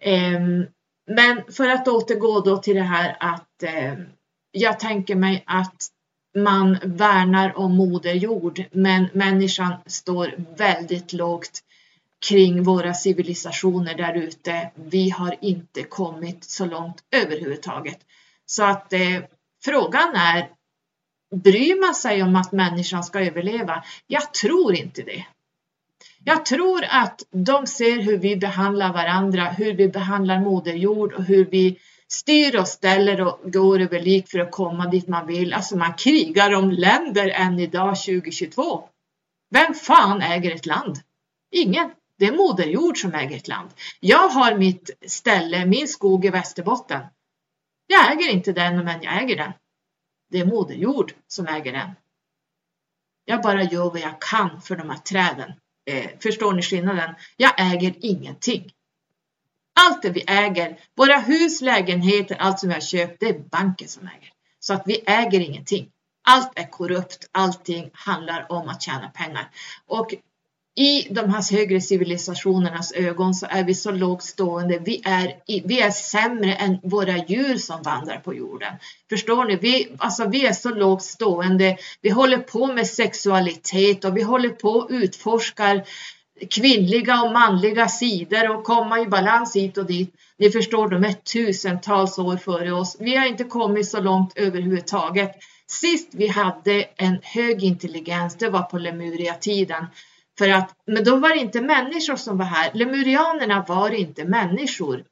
S1: Um, men för att återgå då till det här att eh, jag tänker mig att man värnar om Moder Jord, men människan står väldigt lågt kring våra civilisationer där ute. Vi har inte kommit så långt överhuvudtaget. Så att eh, frågan är, bryr man sig om att människan ska överleva? Jag tror inte det. Jag tror att de ser hur vi behandlar varandra, hur vi behandlar Moder Jord och hur vi styr och ställer och går över lik för att komma dit man vill. Alltså man krigar om länder än idag 2022. Vem fan äger ett land? Ingen. Det är Moder Jord som äger ett land. Jag har mitt ställe, min skog i Västerbotten. Jag äger inte den, men jag äger den. Det är Moder Jord som äger den. Jag bara gör vad jag kan för de här träden. Eh, förstår ni skillnaden? Jag äger ingenting. Allt det vi äger, våra hus, lägenheter, allt som vi har köpt, det är banken som äger. Så att vi äger ingenting. Allt är korrupt, allting handlar om att tjäna pengar. Och i de här högre civilisationernas ögon så är vi så lågt stående. Vi är, vi är sämre än våra djur som vandrar på jorden. Förstår ni? Vi, alltså vi är så lågt stående. Vi håller på med sexualitet och vi håller på och utforskar kvinnliga och manliga sidor och komma i balans hit och dit. Ni förstår, de är tusentals år före oss. Vi har inte kommit så långt överhuvudtaget. Sist vi hade en hög intelligens, det var på Lemuria-tiden. För att, men då var det inte människor som var här. Lemurianerna var inte människor.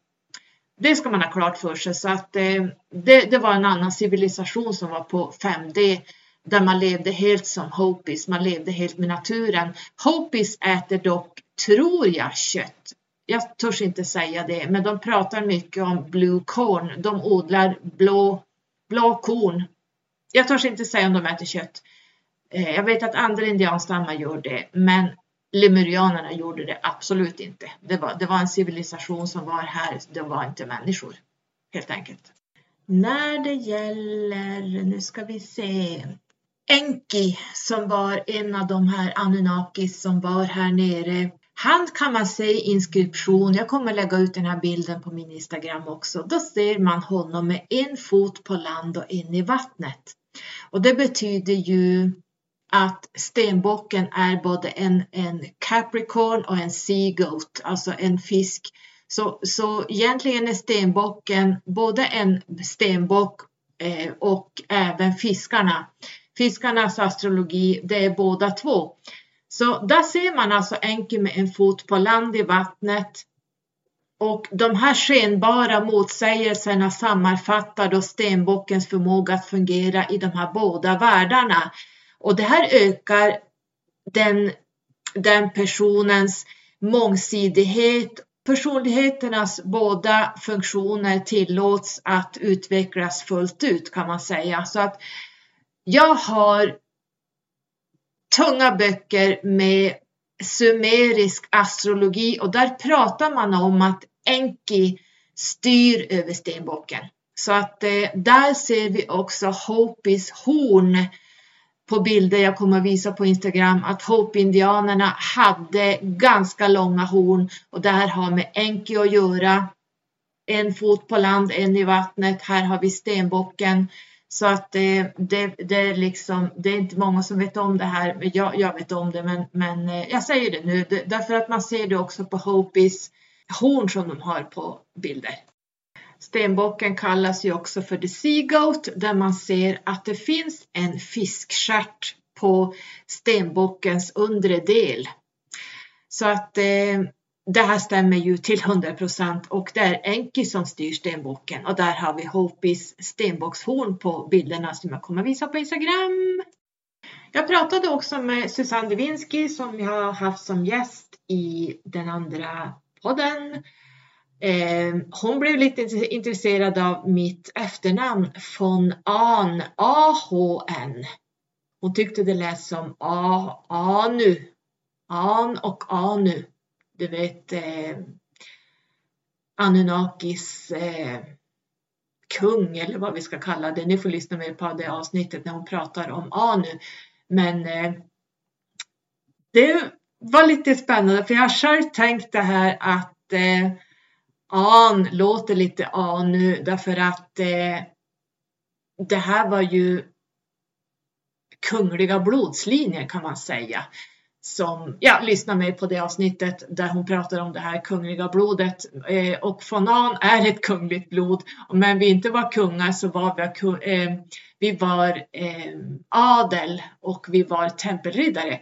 S1: Det ska man ha klart för sig. Så att eh, det, det, var en annan civilisation som var på 5D där man levde helt som Hopis. Man levde helt med naturen. Hopis äter dock, tror jag, kött. Jag törs inte säga det, men de pratar mycket om blue corn. De odlar blå, blå korn. Jag törs inte säga om de äter kött. Eh, jag vet att andra indianstammar gör det, men lemurianerna gjorde det absolut inte. Det var, det var en civilisation som var här, de var inte människor helt enkelt. När det gäller, nu ska vi se, Enki som var en av de här Anunnakis som var här nere. Han kan man se i inskription, jag kommer lägga ut den här bilden på min Instagram också. Då ser man honom med en fot på land och en i vattnet. Och det betyder ju att stenbocken är både en, en Capricorn och en Sea Goat, alltså en fisk. Så, så egentligen är stenbocken både en stenbock eh, och även fiskarna. Fiskarnas astrologi, det är båda två. Så där ser man alltså Enki med en fot på land i vattnet. Och de här skenbara motsägelserna sammanfattar då stenbockens förmåga att fungera i de här båda världarna. Och det här ökar den, den personens mångsidighet. Personligheternas båda funktioner tillåts att utvecklas fullt ut kan man säga. Så att jag har tunga böcker med sumerisk astrologi och där pratar man om att Enki styr över stenbocken. Så att eh, där ser vi också Hopis horn på bilder jag kommer att visa på Instagram att Hope-indianerna hade ganska långa horn och det här har med Enki att göra. En fot på land, en i vattnet. Här har vi stenbocken. Så att det, det, det, är liksom, det är inte många som vet om det här. Jag, jag vet om det, men, men eh, jag säger det nu därför att man ser det också på Hopis horn som de har på bilder. Stenbocken kallas ju också för the sea goat där man ser att det finns en fiskstjärt på stenbockens undre del. Så att eh, det här stämmer ju till 100 procent och det är Enki som styr stenbocken och där har vi Hopis stenbockshorn på bilderna som jag kommer visa på Instagram. Jag pratade också med Susanne Devinski som jag har haft som gäst i den andra podden Ehm, hon blev lite intresserad av mitt efternamn von Ahn, A-H-N. Hon tyckte det lät som A, Anu, An och Anu. Du vet eh, Anunnakis eh, kung eller vad vi ska kalla det. Ni får lyssna mer på det avsnittet när hon pratar om Anu. Men eh, det var lite spännande för jag har själv tänkt det här att eh, an låter lite an nu därför att eh, det här var ju kungliga blodslinjer kan man säga. Som, ja, lyssna med på det avsnittet där hon pratar om det här kungliga blodet. Eh, och von An är ett kungligt blod. Men vi inte var kungar så var vi, eh, vi var eh, adel och vi var tempelriddare.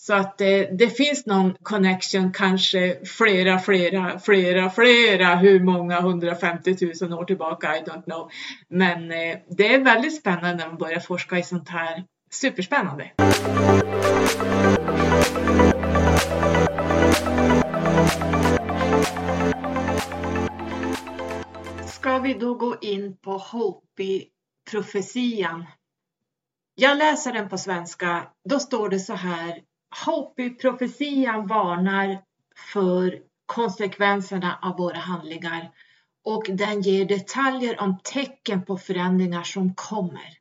S1: Så att det, det, finns någon connection, kanske flera, flera, flera, flera, hur många 150 000 år tillbaka, I don't know. Men eh, det är väldigt spännande när man börjar forska i sånt här. Superspännande! Ska vi då gå in på Hopi-profetian? Jag läser den på svenska. Då står det så här Hopi-profetian varnar för konsekvenserna av våra handlingar och den ger detaljer om tecken på förändringar som kommer.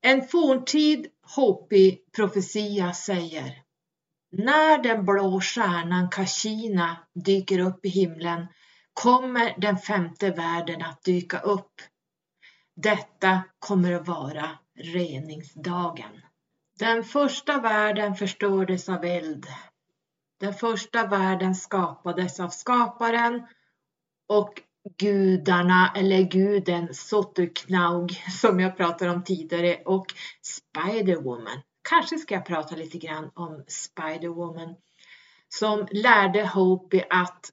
S1: En forntid Hopi-profetia säger När den blå stjärnan Kashina dyker upp i himlen kommer den femte världen att dyka upp. Detta kommer att vara reningsdagen. Den första världen förstördes av eld. Den första världen skapades av skaparen och gudarna eller guden Sotuknaug som jag pratade om tidigare och Spiderwoman. Kanske ska jag prata lite grann om Spiderwoman som lärde Hopi att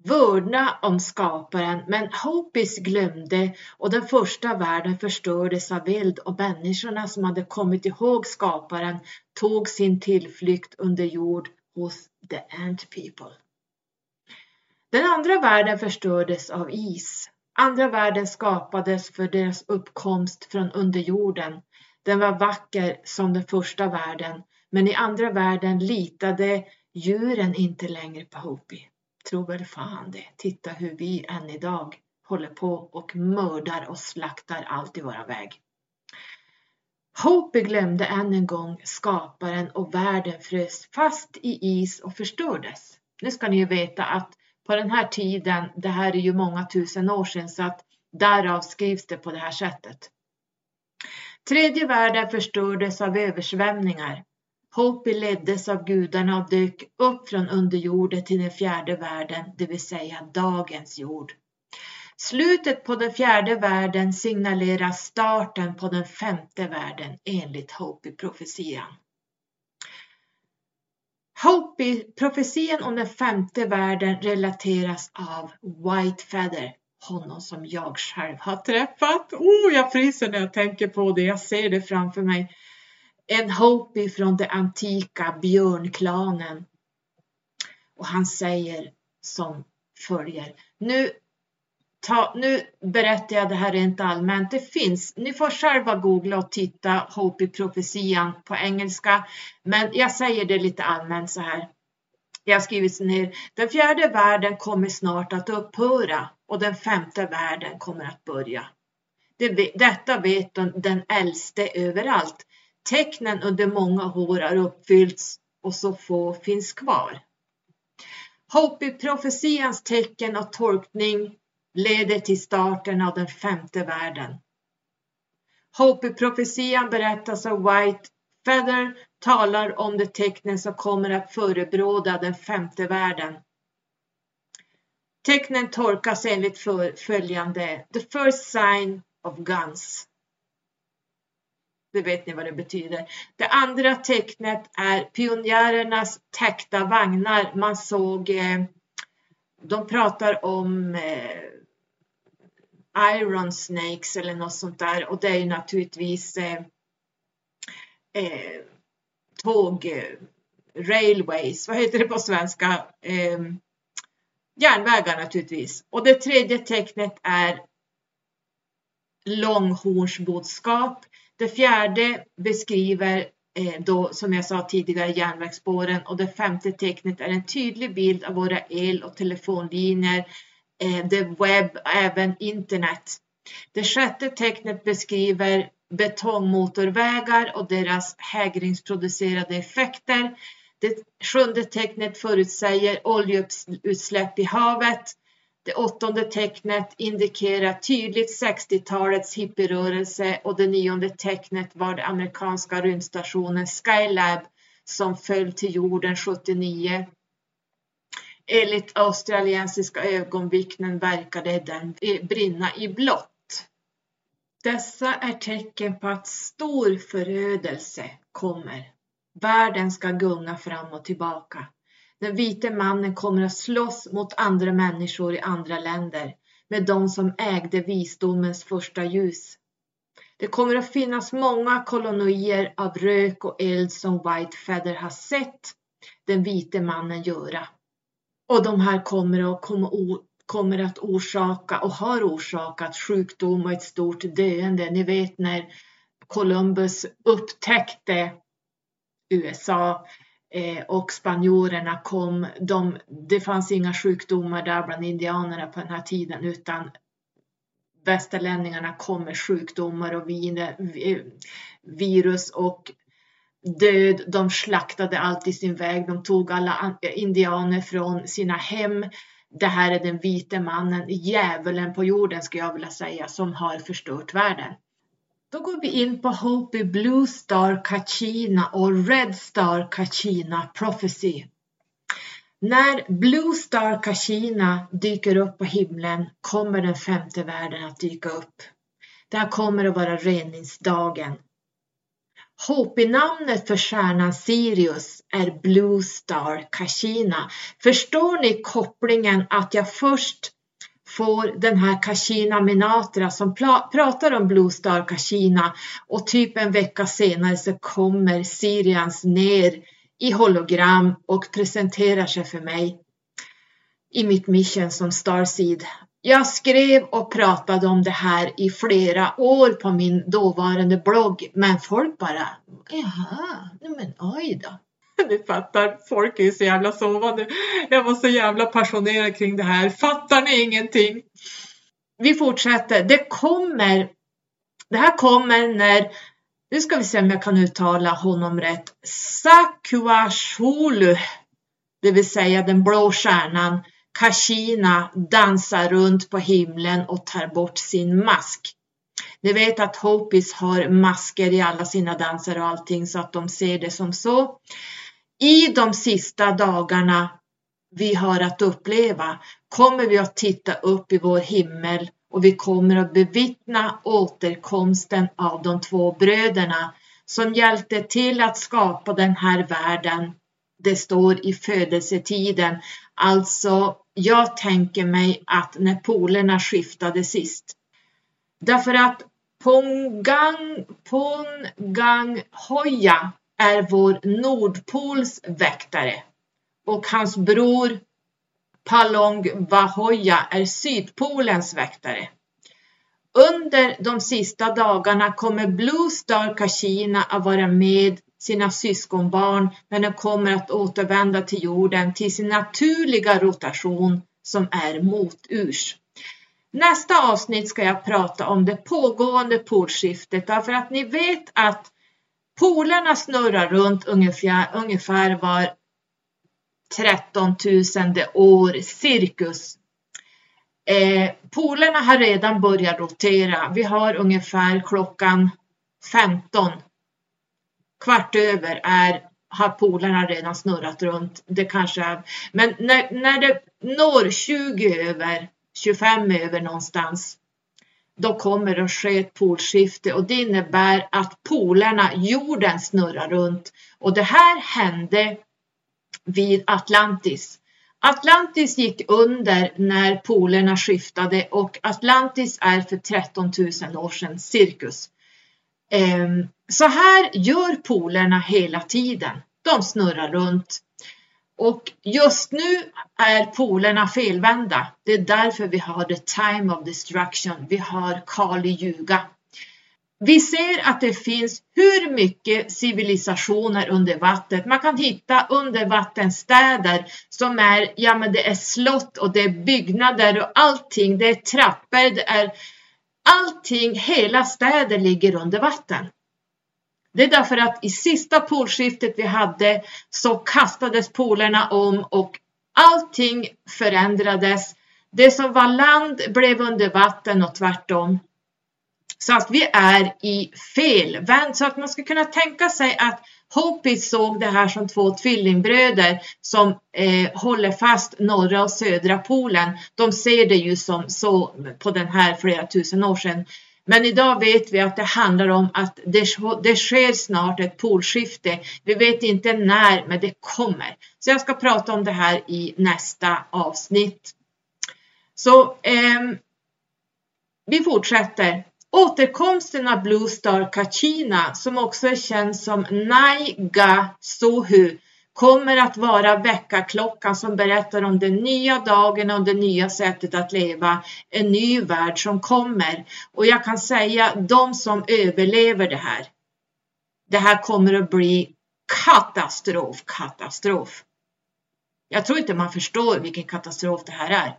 S1: vördna om skaparen men Hopis glömde och den första världen förstördes av eld och människorna som hade kommit ihåg skaparen tog sin tillflykt under jord hos the Ant People. Den andra världen förstördes av is. Andra världen skapades för deras uppkomst från underjorden. Den var vacker som den första världen, men i andra världen litade djuren inte längre på Hopi. Tro väl fan det. Titta hur vi än idag håller på och mördar och slaktar allt i våra väg. Hopi glömde än en gång skaparen och världen frös fast i is och förstördes. Nu ska ni ju veta att på den här tiden, det här är ju många tusen år sedan så att därav skrivs det på det här sättet. Tredje världen förstördes av översvämningar. Hopi leddes av gudarna och dök upp från underjorden till den fjärde världen, det vill säga dagens jord. Slutet på den fjärde världen signalerar starten på den femte världen enligt Hopi-profetian. Hopi-profetian om den femte världen relateras av White Feather, honom som jag själv har träffat. Oh, jag fryser när jag tänker på det, jag ser det framför mig. En Hopi från den antika björnklanen. Och han säger som följer. Nu ta, nu berättar jag det här rent allmänt. Det finns, ni får själva googla och titta Hopi-profetian på engelska. Men jag säger det lite allmänt så här. Jag har skrivit ner. Den fjärde världen kommer snart att upphöra och den femte världen kommer att börja. Det, detta vet den äldste överallt. Tecknen under många år har uppfyllts och så få finns kvar. Hopi-profetians tecken och tolkning leder till starten av den femte världen. Hopi-profetian berättas av White Feather talar om de tecknen som kommer att förebråda den femte världen. Tecknen tolkas enligt följande. The first sign of guns. Det vet ni vad det betyder. Det andra tecknet är pionjärernas täckta vagnar. Man såg, eh, de pratar om eh, Iron Snakes eller något sånt där och det är ju naturligtvis eh, eh, tåg, eh, railways, vad heter det på svenska? Eh, järnvägar naturligtvis. Och det tredje tecknet är långhornsboskap. Det fjärde beskriver eh, då, som jag sa tidigare, järnvägsspåren och det femte tecknet är en tydlig bild av våra el och telefonlinjer eh, det webb och även internet. Det sjätte tecknet beskriver betongmotorvägar och deras hägringsproducerade effekter. Det sjunde tecknet förutsäger oljeutsläpp i havet. Det åttonde tecknet indikerar tydligt 60-talets hippierörelse och det nionde tecknet var det amerikanska rymdstationen Skylab som föll till jorden 79 Enligt australiensiska ögonvittnen verkade den brinna i blått. Dessa är tecken på att stor förödelse kommer. Världen ska gunga fram och tillbaka. Den vite mannen kommer att slåss mot andra människor i andra länder med de som ägde visdomens första ljus. Det kommer att finnas många kolonier av rök och eld som White Feather har sett den vite mannen göra. Och de här kommer att, kommer att orsaka och har orsakat sjukdom och ett stort döende. Ni vet när Columbus upptäckte USA Eh, och spanjorerna kom. De, det fanns inga sjukdomar där bland indianerna på den här tiden utan västerlänningarna kom med sjukdomar och virus och död. De slaktade allt i sin väg. De tog alla indianer från sina hem. Det här är den vite mannen, djävulen på jorden skulle jag vilja säga, som har förstört världen. Då går vi in på Hopi Blue Star Kachina och Red Star Kachina Prophecy. När Blue Star Kachina dyker upp på himlen kommer den femte världen att dyka upp. Det här kommer att vara reningsdagen. Hopi-namnet för stjärnan Sirius är Blue Star Kachina. Förstår ni kopplingen att jag först får den här Kashina Minatra som pratar om Blue Star Kashina och typ en vecka senare så kommer Sirians ner i hologram och presenterar sig för mig i mitt mission som Starseed. Jag skrev och pratade om det här i flera år på min dåvarande blogg, men folk bara, jaha, men oj då. Ni fattar, folk är ju så jävla sovande. Jag var så jävla passionerad kring det här. Fattar ni ingenting? Vi fortsätter. Det kommer, det här kommer när, nu ska vi se om jag kan uttala honom rätt, Sakuashulu, det vill säga den blå stjärnan, Kashina dansar runt på himlen och tar bort sin mask. Ni vet att Hopis har masker i alla sina danser och allting så att de ser det som så. I de sista dagarna vi har att uppleva kommer vi att titta upp i vår himmel och vi kommer att bevittna återkomsten av de två bröderna som hjälpte till att skapa den här världen. Det står i födelsetiden, alltså jag tänker mig att när polerna skiftade sist. Därför att Pongang, Pongang Hoya är vår Nordpols väktare och hans bror Palong Bahoya är Sydpolens väktare. Under de sista dagarna kommer Blue Star Kashina att vara med sina syskonbarn när de kommer att återvända till jorden till sin naturliga rotation som är moturs. Nästa avsnitt ska jag prata om det pågående polskiftet därför att ni vet att Polerna snurrar runt ungefär, ungefär var 13 000 år cirkus. Eh, polerna har redan börjat rotera. Vi har ungefär klockan 15. Kvart över är, har polerna redan snurrat runt. Det kanske är, men när, när det når 20 över, 25 över någonstans, då kommer det att ske ett polskifte och det innebär att polerna, jorden snurrar runt. Och det här hände vid Atlantis. Atlantis gick under när polerna skiftade och Atlantis är för 13 000 år sedan cirkus. Ehm, så här gör polerna hela tiden. De snurrar runt. Och just nu är polerna felvända. Det är därför vi har the time of destruction. Vi har Kali Yuga. Vi ser att det finns hur mycket civilisationer under vattnet. Man kan hitta undervattensstäder som är, ja men det är slott och det är byggnader och allting. Det är trappor, det är allting, hela städer ligger under vatten. Det är därför att i sista polskiftet vi hade så kastades polerna om och allting förändrades. Det som var land blev under vatten och tvärtom. Så att vi är i fel vänd. Så att man ska kunna tänka sig att Hopis såg det här som två tvillingbröder som eh, håller fast norra och södra polen. De ser det ju som så på den här flera tusen år sedan. Men idag vet vi att det handlar om att det, det sker snart ett polskifte. Vi vet inte när, men det kommer. Så jag ska prata om det här i nästa avsnitt. Så eh, vi fortsätter. Återkomsten av Blue Star Kachina som också är känd som Naiga Sohu kommer att vara väckarklockan som berättar om den nya dagen och det nya sättet att leva, en ny värld som kommer. Och jag kan säga de som överlever det här, det här kommer att bli katastrof, katastrof. Jag tror inte man förstår vilken katastrof det här är.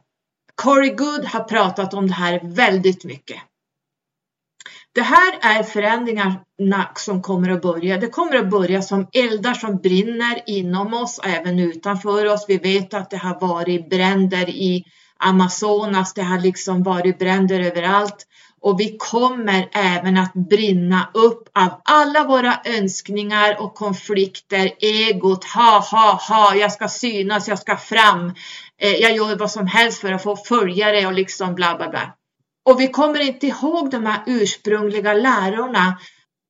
S1: Corey Good har pratat om det här väldigt mycket. Det här är förändringarna som kommer att börja. Det kommer att börja som eldar som brinner inom oss även utanför oss. Vi vet att det har varit bränder i Amazonas, det har liksom varit bränder överallt och vi kommer även att brinna upp av alla våra önskningar och konflikter, egot, ha, ha, ha, jag ska synas, jag ska fram, eh, jag gör vad som helst för att få följare och liksom bla bla bla. Och vi kommer inte ihåg de här ursprungliga lärorna.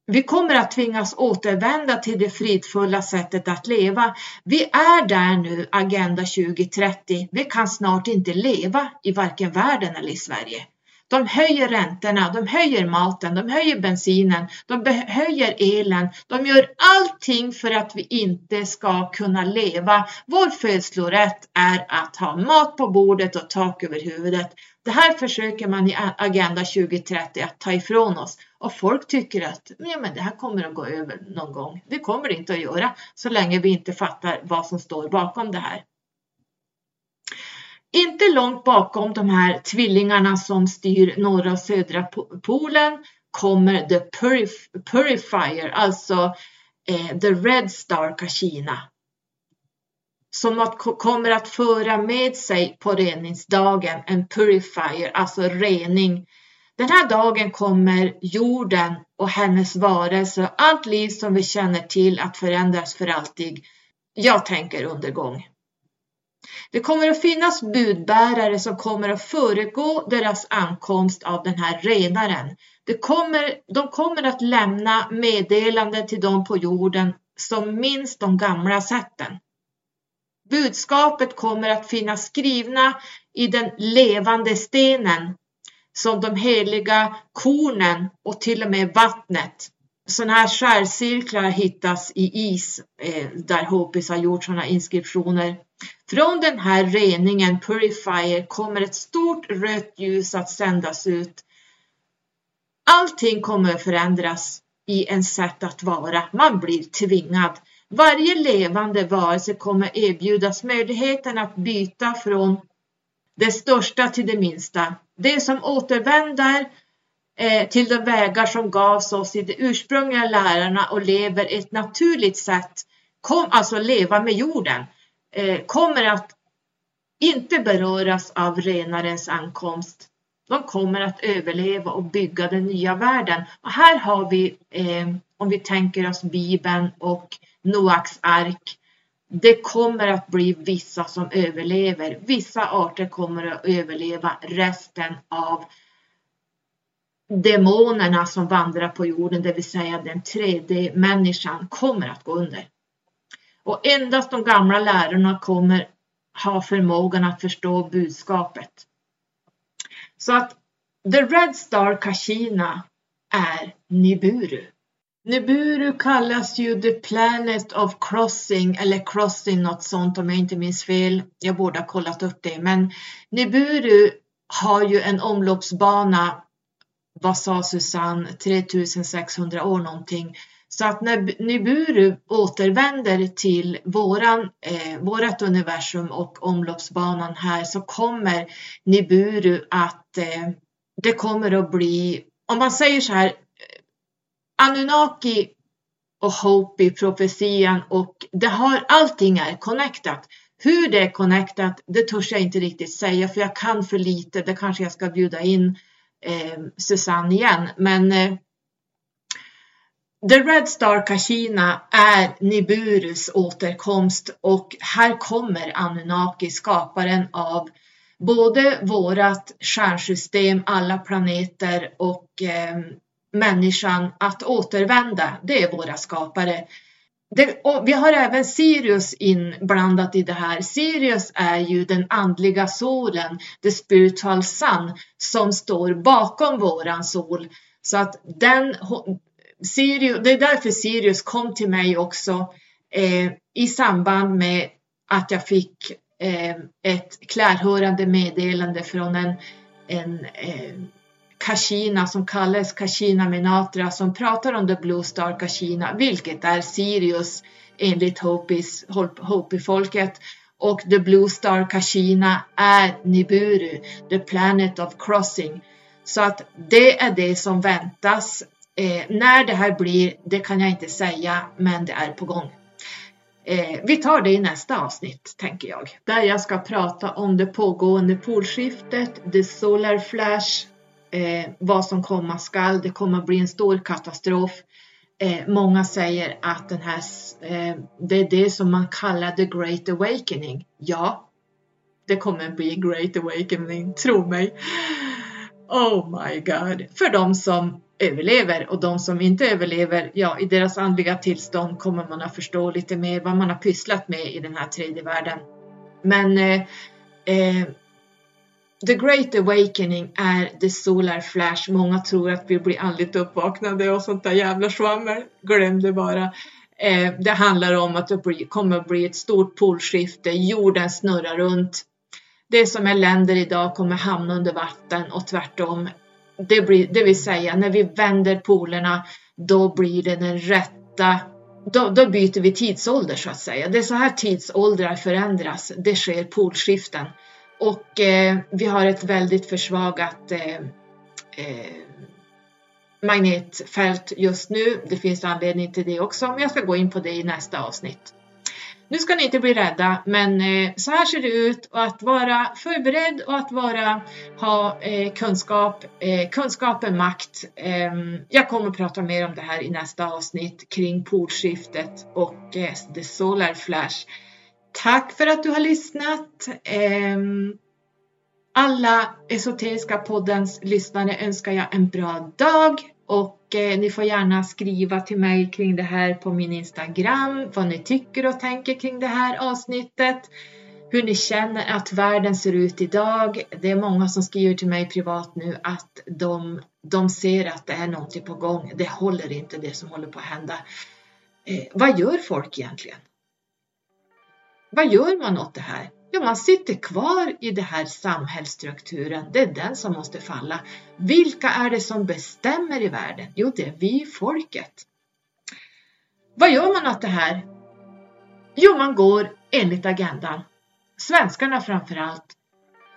S1: Vi kommer att tvingas återvända till det fridfulla sättet att leva. Vi är där nu, Agenda 2030. Vi kan snart inte leva i varken världen eller i Sverige. De höjer räntorna, de höjer maten, de höjer bensinen, de höjer elen. De gör allting för att vi inte ska kunna leva. Vår födslorätt är att ha mat på bordet och tak över huvudet. Det här försöker man i Agenda 2030 att ta ifrån oss och folk tycker att ja, men det här kommer att gå över någon gång. Det kommer det inte att göra så länge vi inte fattar vad som står bakom det här. Inte långt bakom de här tvillingarna som styr norra och södra polen kommer The Purif Purifier, alltså eh, The Red Star Kashina. Som att, kommer att föra med sig på reningsdagen en purifier, alltså rening. Den här dagen kommer jorden och hennes varelse och allt liv som vi känner till att förändras för alltid. Jag tänker undergång. Det kommer att finnas budbärare som kommer att föregå deras ankomst av den här renaren. Det kommer, de kommer att lämna meddelanden till dem på jorden som minns de gamla sätten. Budskapet kommer att finnas skrivna i den levande stenen som de heliga kornen och till och med vattnet. Sådana här skärcirklar hittas i is eh, där Hopis har gjort sådana inskriptioner. Från den här reningen, Purifier, kommer ett stort rött ljus att sändas ut. Allting kommer att förändras i en sätt att vara. Man blir tvingad. Varje levande varelse kommer erbjudas möjligheten att byta från det största till det minsta. Det som återvänder eh, till de vägar som gavs oss i de ursprungliga lärarna och lever ett naturligt sätt, kom alltså leva med jorden eh, kommer att inte beröras av renarens ankomst. De kommer att överleva och bygga den nya världen. Och här har vi, eh, om vi tänker oss Bibeln och Noaks ark, det kommer att bli vissa som överlever. Vissa arter kommer att överleva resten av demonerna som vandrar på jorden, det vill säga den tredje människan, kommer att gå under. Och endast de gamla lärarna kommer ha förmågan att förstå budskapet. Så att The Red Star Kashina är Niburu. Niburu kallas ju The Planet of Crossing eller Crossing något sånt om jag inte minns fel. Jag borde ha kollat upp det, men Niburu har ju en omloppsbana, vad sa Susanne, 3600 år någonting så att när Nibiru återvänder till våran, eh, vårat universum och omloppsbanan här så kommer Nibiru att eh, det kommer att bli, om man säger så här, Anunnaki och Hopi, profetian och det har, allting är connectat. Hur det är connectat, det törs jag inte riktigt säga för jag kan för lite. Det kanske jag ska bjuda in eh, Susanne igen. Men eh, The Red Star Kashina är Niburus återkomst och här kommer Anunnaki, skaparen av både vårat stjärnsystem, alla planeter och eh, människan att återvända. Det är våra skapare. Det, vi har även Sirius inblandat i det här. Sirius är ju den andliga solen, the spiritual sun, som står bakom våran sol. Så att den, Sirius, det är därför Sirius kom till mig också eh, i samband med att jag fick eh, ett klärhörande meddelande från en, en eh, Kashina som kallas Kashina Minatra som pratar om The Blue Star Kashina, vilket är Sirius enligt Hopis, Hopi-folket. Och The Blue Star Kashina är Niburu, the planet of crossing. Så att det är det som väntas. Eh, när det här blir, det kan jag inte säga, men det är på gång. Eh, vi tar det i nästa avsnitt, tänker jag. Där jag ska prata om det pågående polskiftet, the solar flash, eh, vad som komma skall. Det kommer att bli en stor katastrof. Eh, många säger att den här, eh, det är det som man kallar the great awakening. Ja, det kommer att bli great awakening, tro mig. Oh my god! För de som överlever och de som inte överlever, ja, i deras andliga tillstånd kommer man att förstå lite mer vad man har pysslat med i den här tredje världen. Men eh, eh, The Great Awakening är the solar flash. Många tror att vi blir andligt uppvaknade och sånt där jävla svammel. Glöm det bara. Eh, det handlar om att det kommer att bli ett stort polskifte. Jorden snurrar runt. Det som är länder idag kommer hamna under vatten och tvärtom. Det, blir, det vill säga när vi vänder polerna då blir det den rätta då, då, byter vi tidsålder så att säga. Det är så här tidsåldrar förändras. Det sker polskiften. Och eh, vi har ett väldigt försvagat eh, eh, magnetfält just nu. Det finns anledning till det också, men jag ska gå in på det i nästa avsnitt. Nu ska ni inte bli rädda, men eh, så här ser det ut och att vara förberedd och att vara, ha eh, kunskap. Eh, kunskap är makt. Ehm, jag kommer att prata mer om det här i nästa avsnitt kring polskiftet och eh, the solar flash. Tack för att du har lyssnat. Ehm, alla Esoteriska poddens lyssnare önskar jag en bra dag och eh, ni får gärna skriva till mig kring det här på min Instagram, vad ni tycker och tänker kring det här avsnittet, hur ni känner att världen ser ut idag. Det är många som skriver till mig privat nu att de, de ser att det är någonting på gång. Det håller inte det som håller på att hända. Eh, vad gör folk egentligen? Vad gör man åt det här? Ja, man sitter kvar i den här samhällsstrukturen. Det är den som måste falla. Vilka är det som bestämmer i världen? Jo, det är vi, folket. Vad gör man åt det här? Jo, man går enligt agendan. Svenskarna framför allt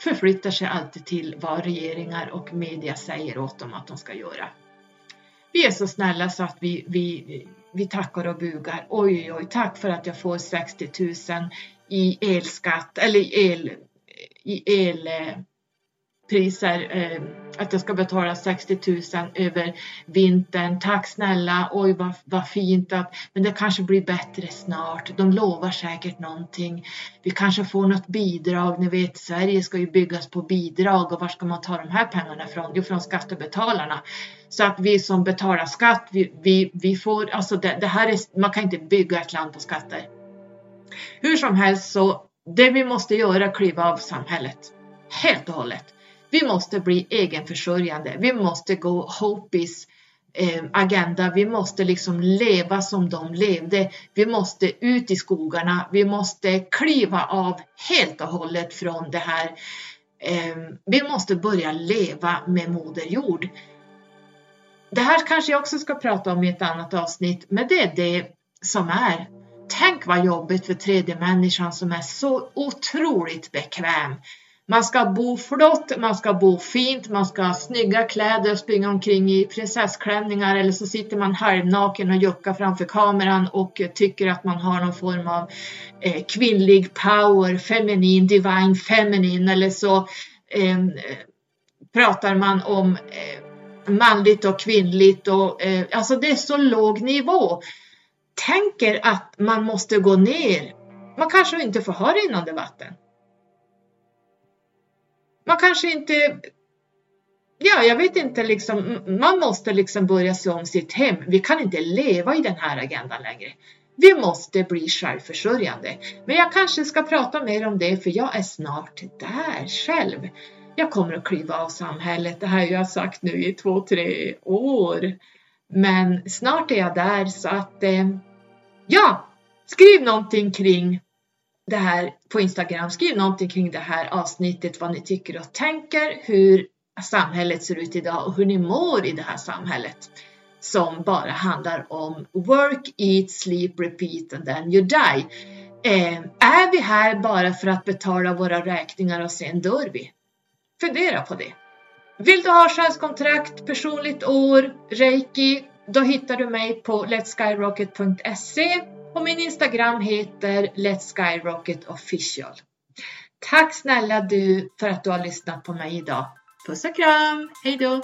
S1: förflyttar sig alltid till vad regeringar och media säger åt dem att de ska göra. Vi är så snälla så att vi, vi, vi tackar och bugar. Oj, oj, oj, tack för att jag får 60 000 i elskatt eller el, i eh, Priser Eh, att jag ska betala 60 000 över vintern. Tack snälla, oj vad, vad fint att, men det kanske blir bättre snart. De lovar säkert någonting. Vi kanske får något bidrag. Ni vet, Sverige ska ju byggas på bidrag och var ska man ta de här pengarna ifrån? Jo, från skattebetalarna. Så att vi som betalar skatt, vi, vi, vi får, alltså det, det här är, man kan inte bygga ett land på skatter. Hur som helst så, det vi måste göra är kliva av samhället. Helt och hållet. Vi måste bli egenförsörjande. Vi måste gå Hopis eh, agenda. Vi måste liksom leva som de levde. Vi måste ut i skogarna. Vi måste kliva av helt och hållet från det här. Eh, vi måste börja leva med Moder Jord. Det här kanske jag också ska prata om i ett annat avsnitt, men det är det som är Tänk vad jobbigt för tredje människan som är så otroligt bekväm. Man ska bo flott, man ska bo fint, man ska ha snygga kläder och springa omkring i prinsessklänningar eller så sitter man halvnaken och juckar framför kameran och tycker att man har någon form av eh, kvinnlig power, feminin, divine feminine eller så eh, pratar man om eh, manligt och kvinnligt och eh, alltså det är så låg nivå tänker att man måste gå ner. Man kanske inte får ha rinnande vatten. Man kanske inte Ja, jag vet inte liksom. Man måste liksom börja se om sitt hem. Vi kan inte leva i den här agendan längre. Vi måste bli självförsörjande. Men jag kanske ska prata mer om det för jag är snart där själv. Jag kommer att kliva av samhället. Det här har jag sagt nu i två, tre år. Men snart är jag där så att eh, ja, skriv någonting kring det här på Instagram. Skriv någonting kring det här avsnittet, vad ni tycker och tänker, hur samhället ser ut idag och hur ni mår i det här samhället som bara handlar om work, eat, sleep, repeat and then you die. Eh, är vi här bara för att betala våra räkningar och sen dör vi? Fundera på det. Vill du ha själskontrakt, personligt år, reiki, då hittar du mig på letskyrocket.se och min Instagram heter Let's Skyrocket Official. Tack snälla du för att du har lyssnat på mig idag. Puss och kram, hejdå!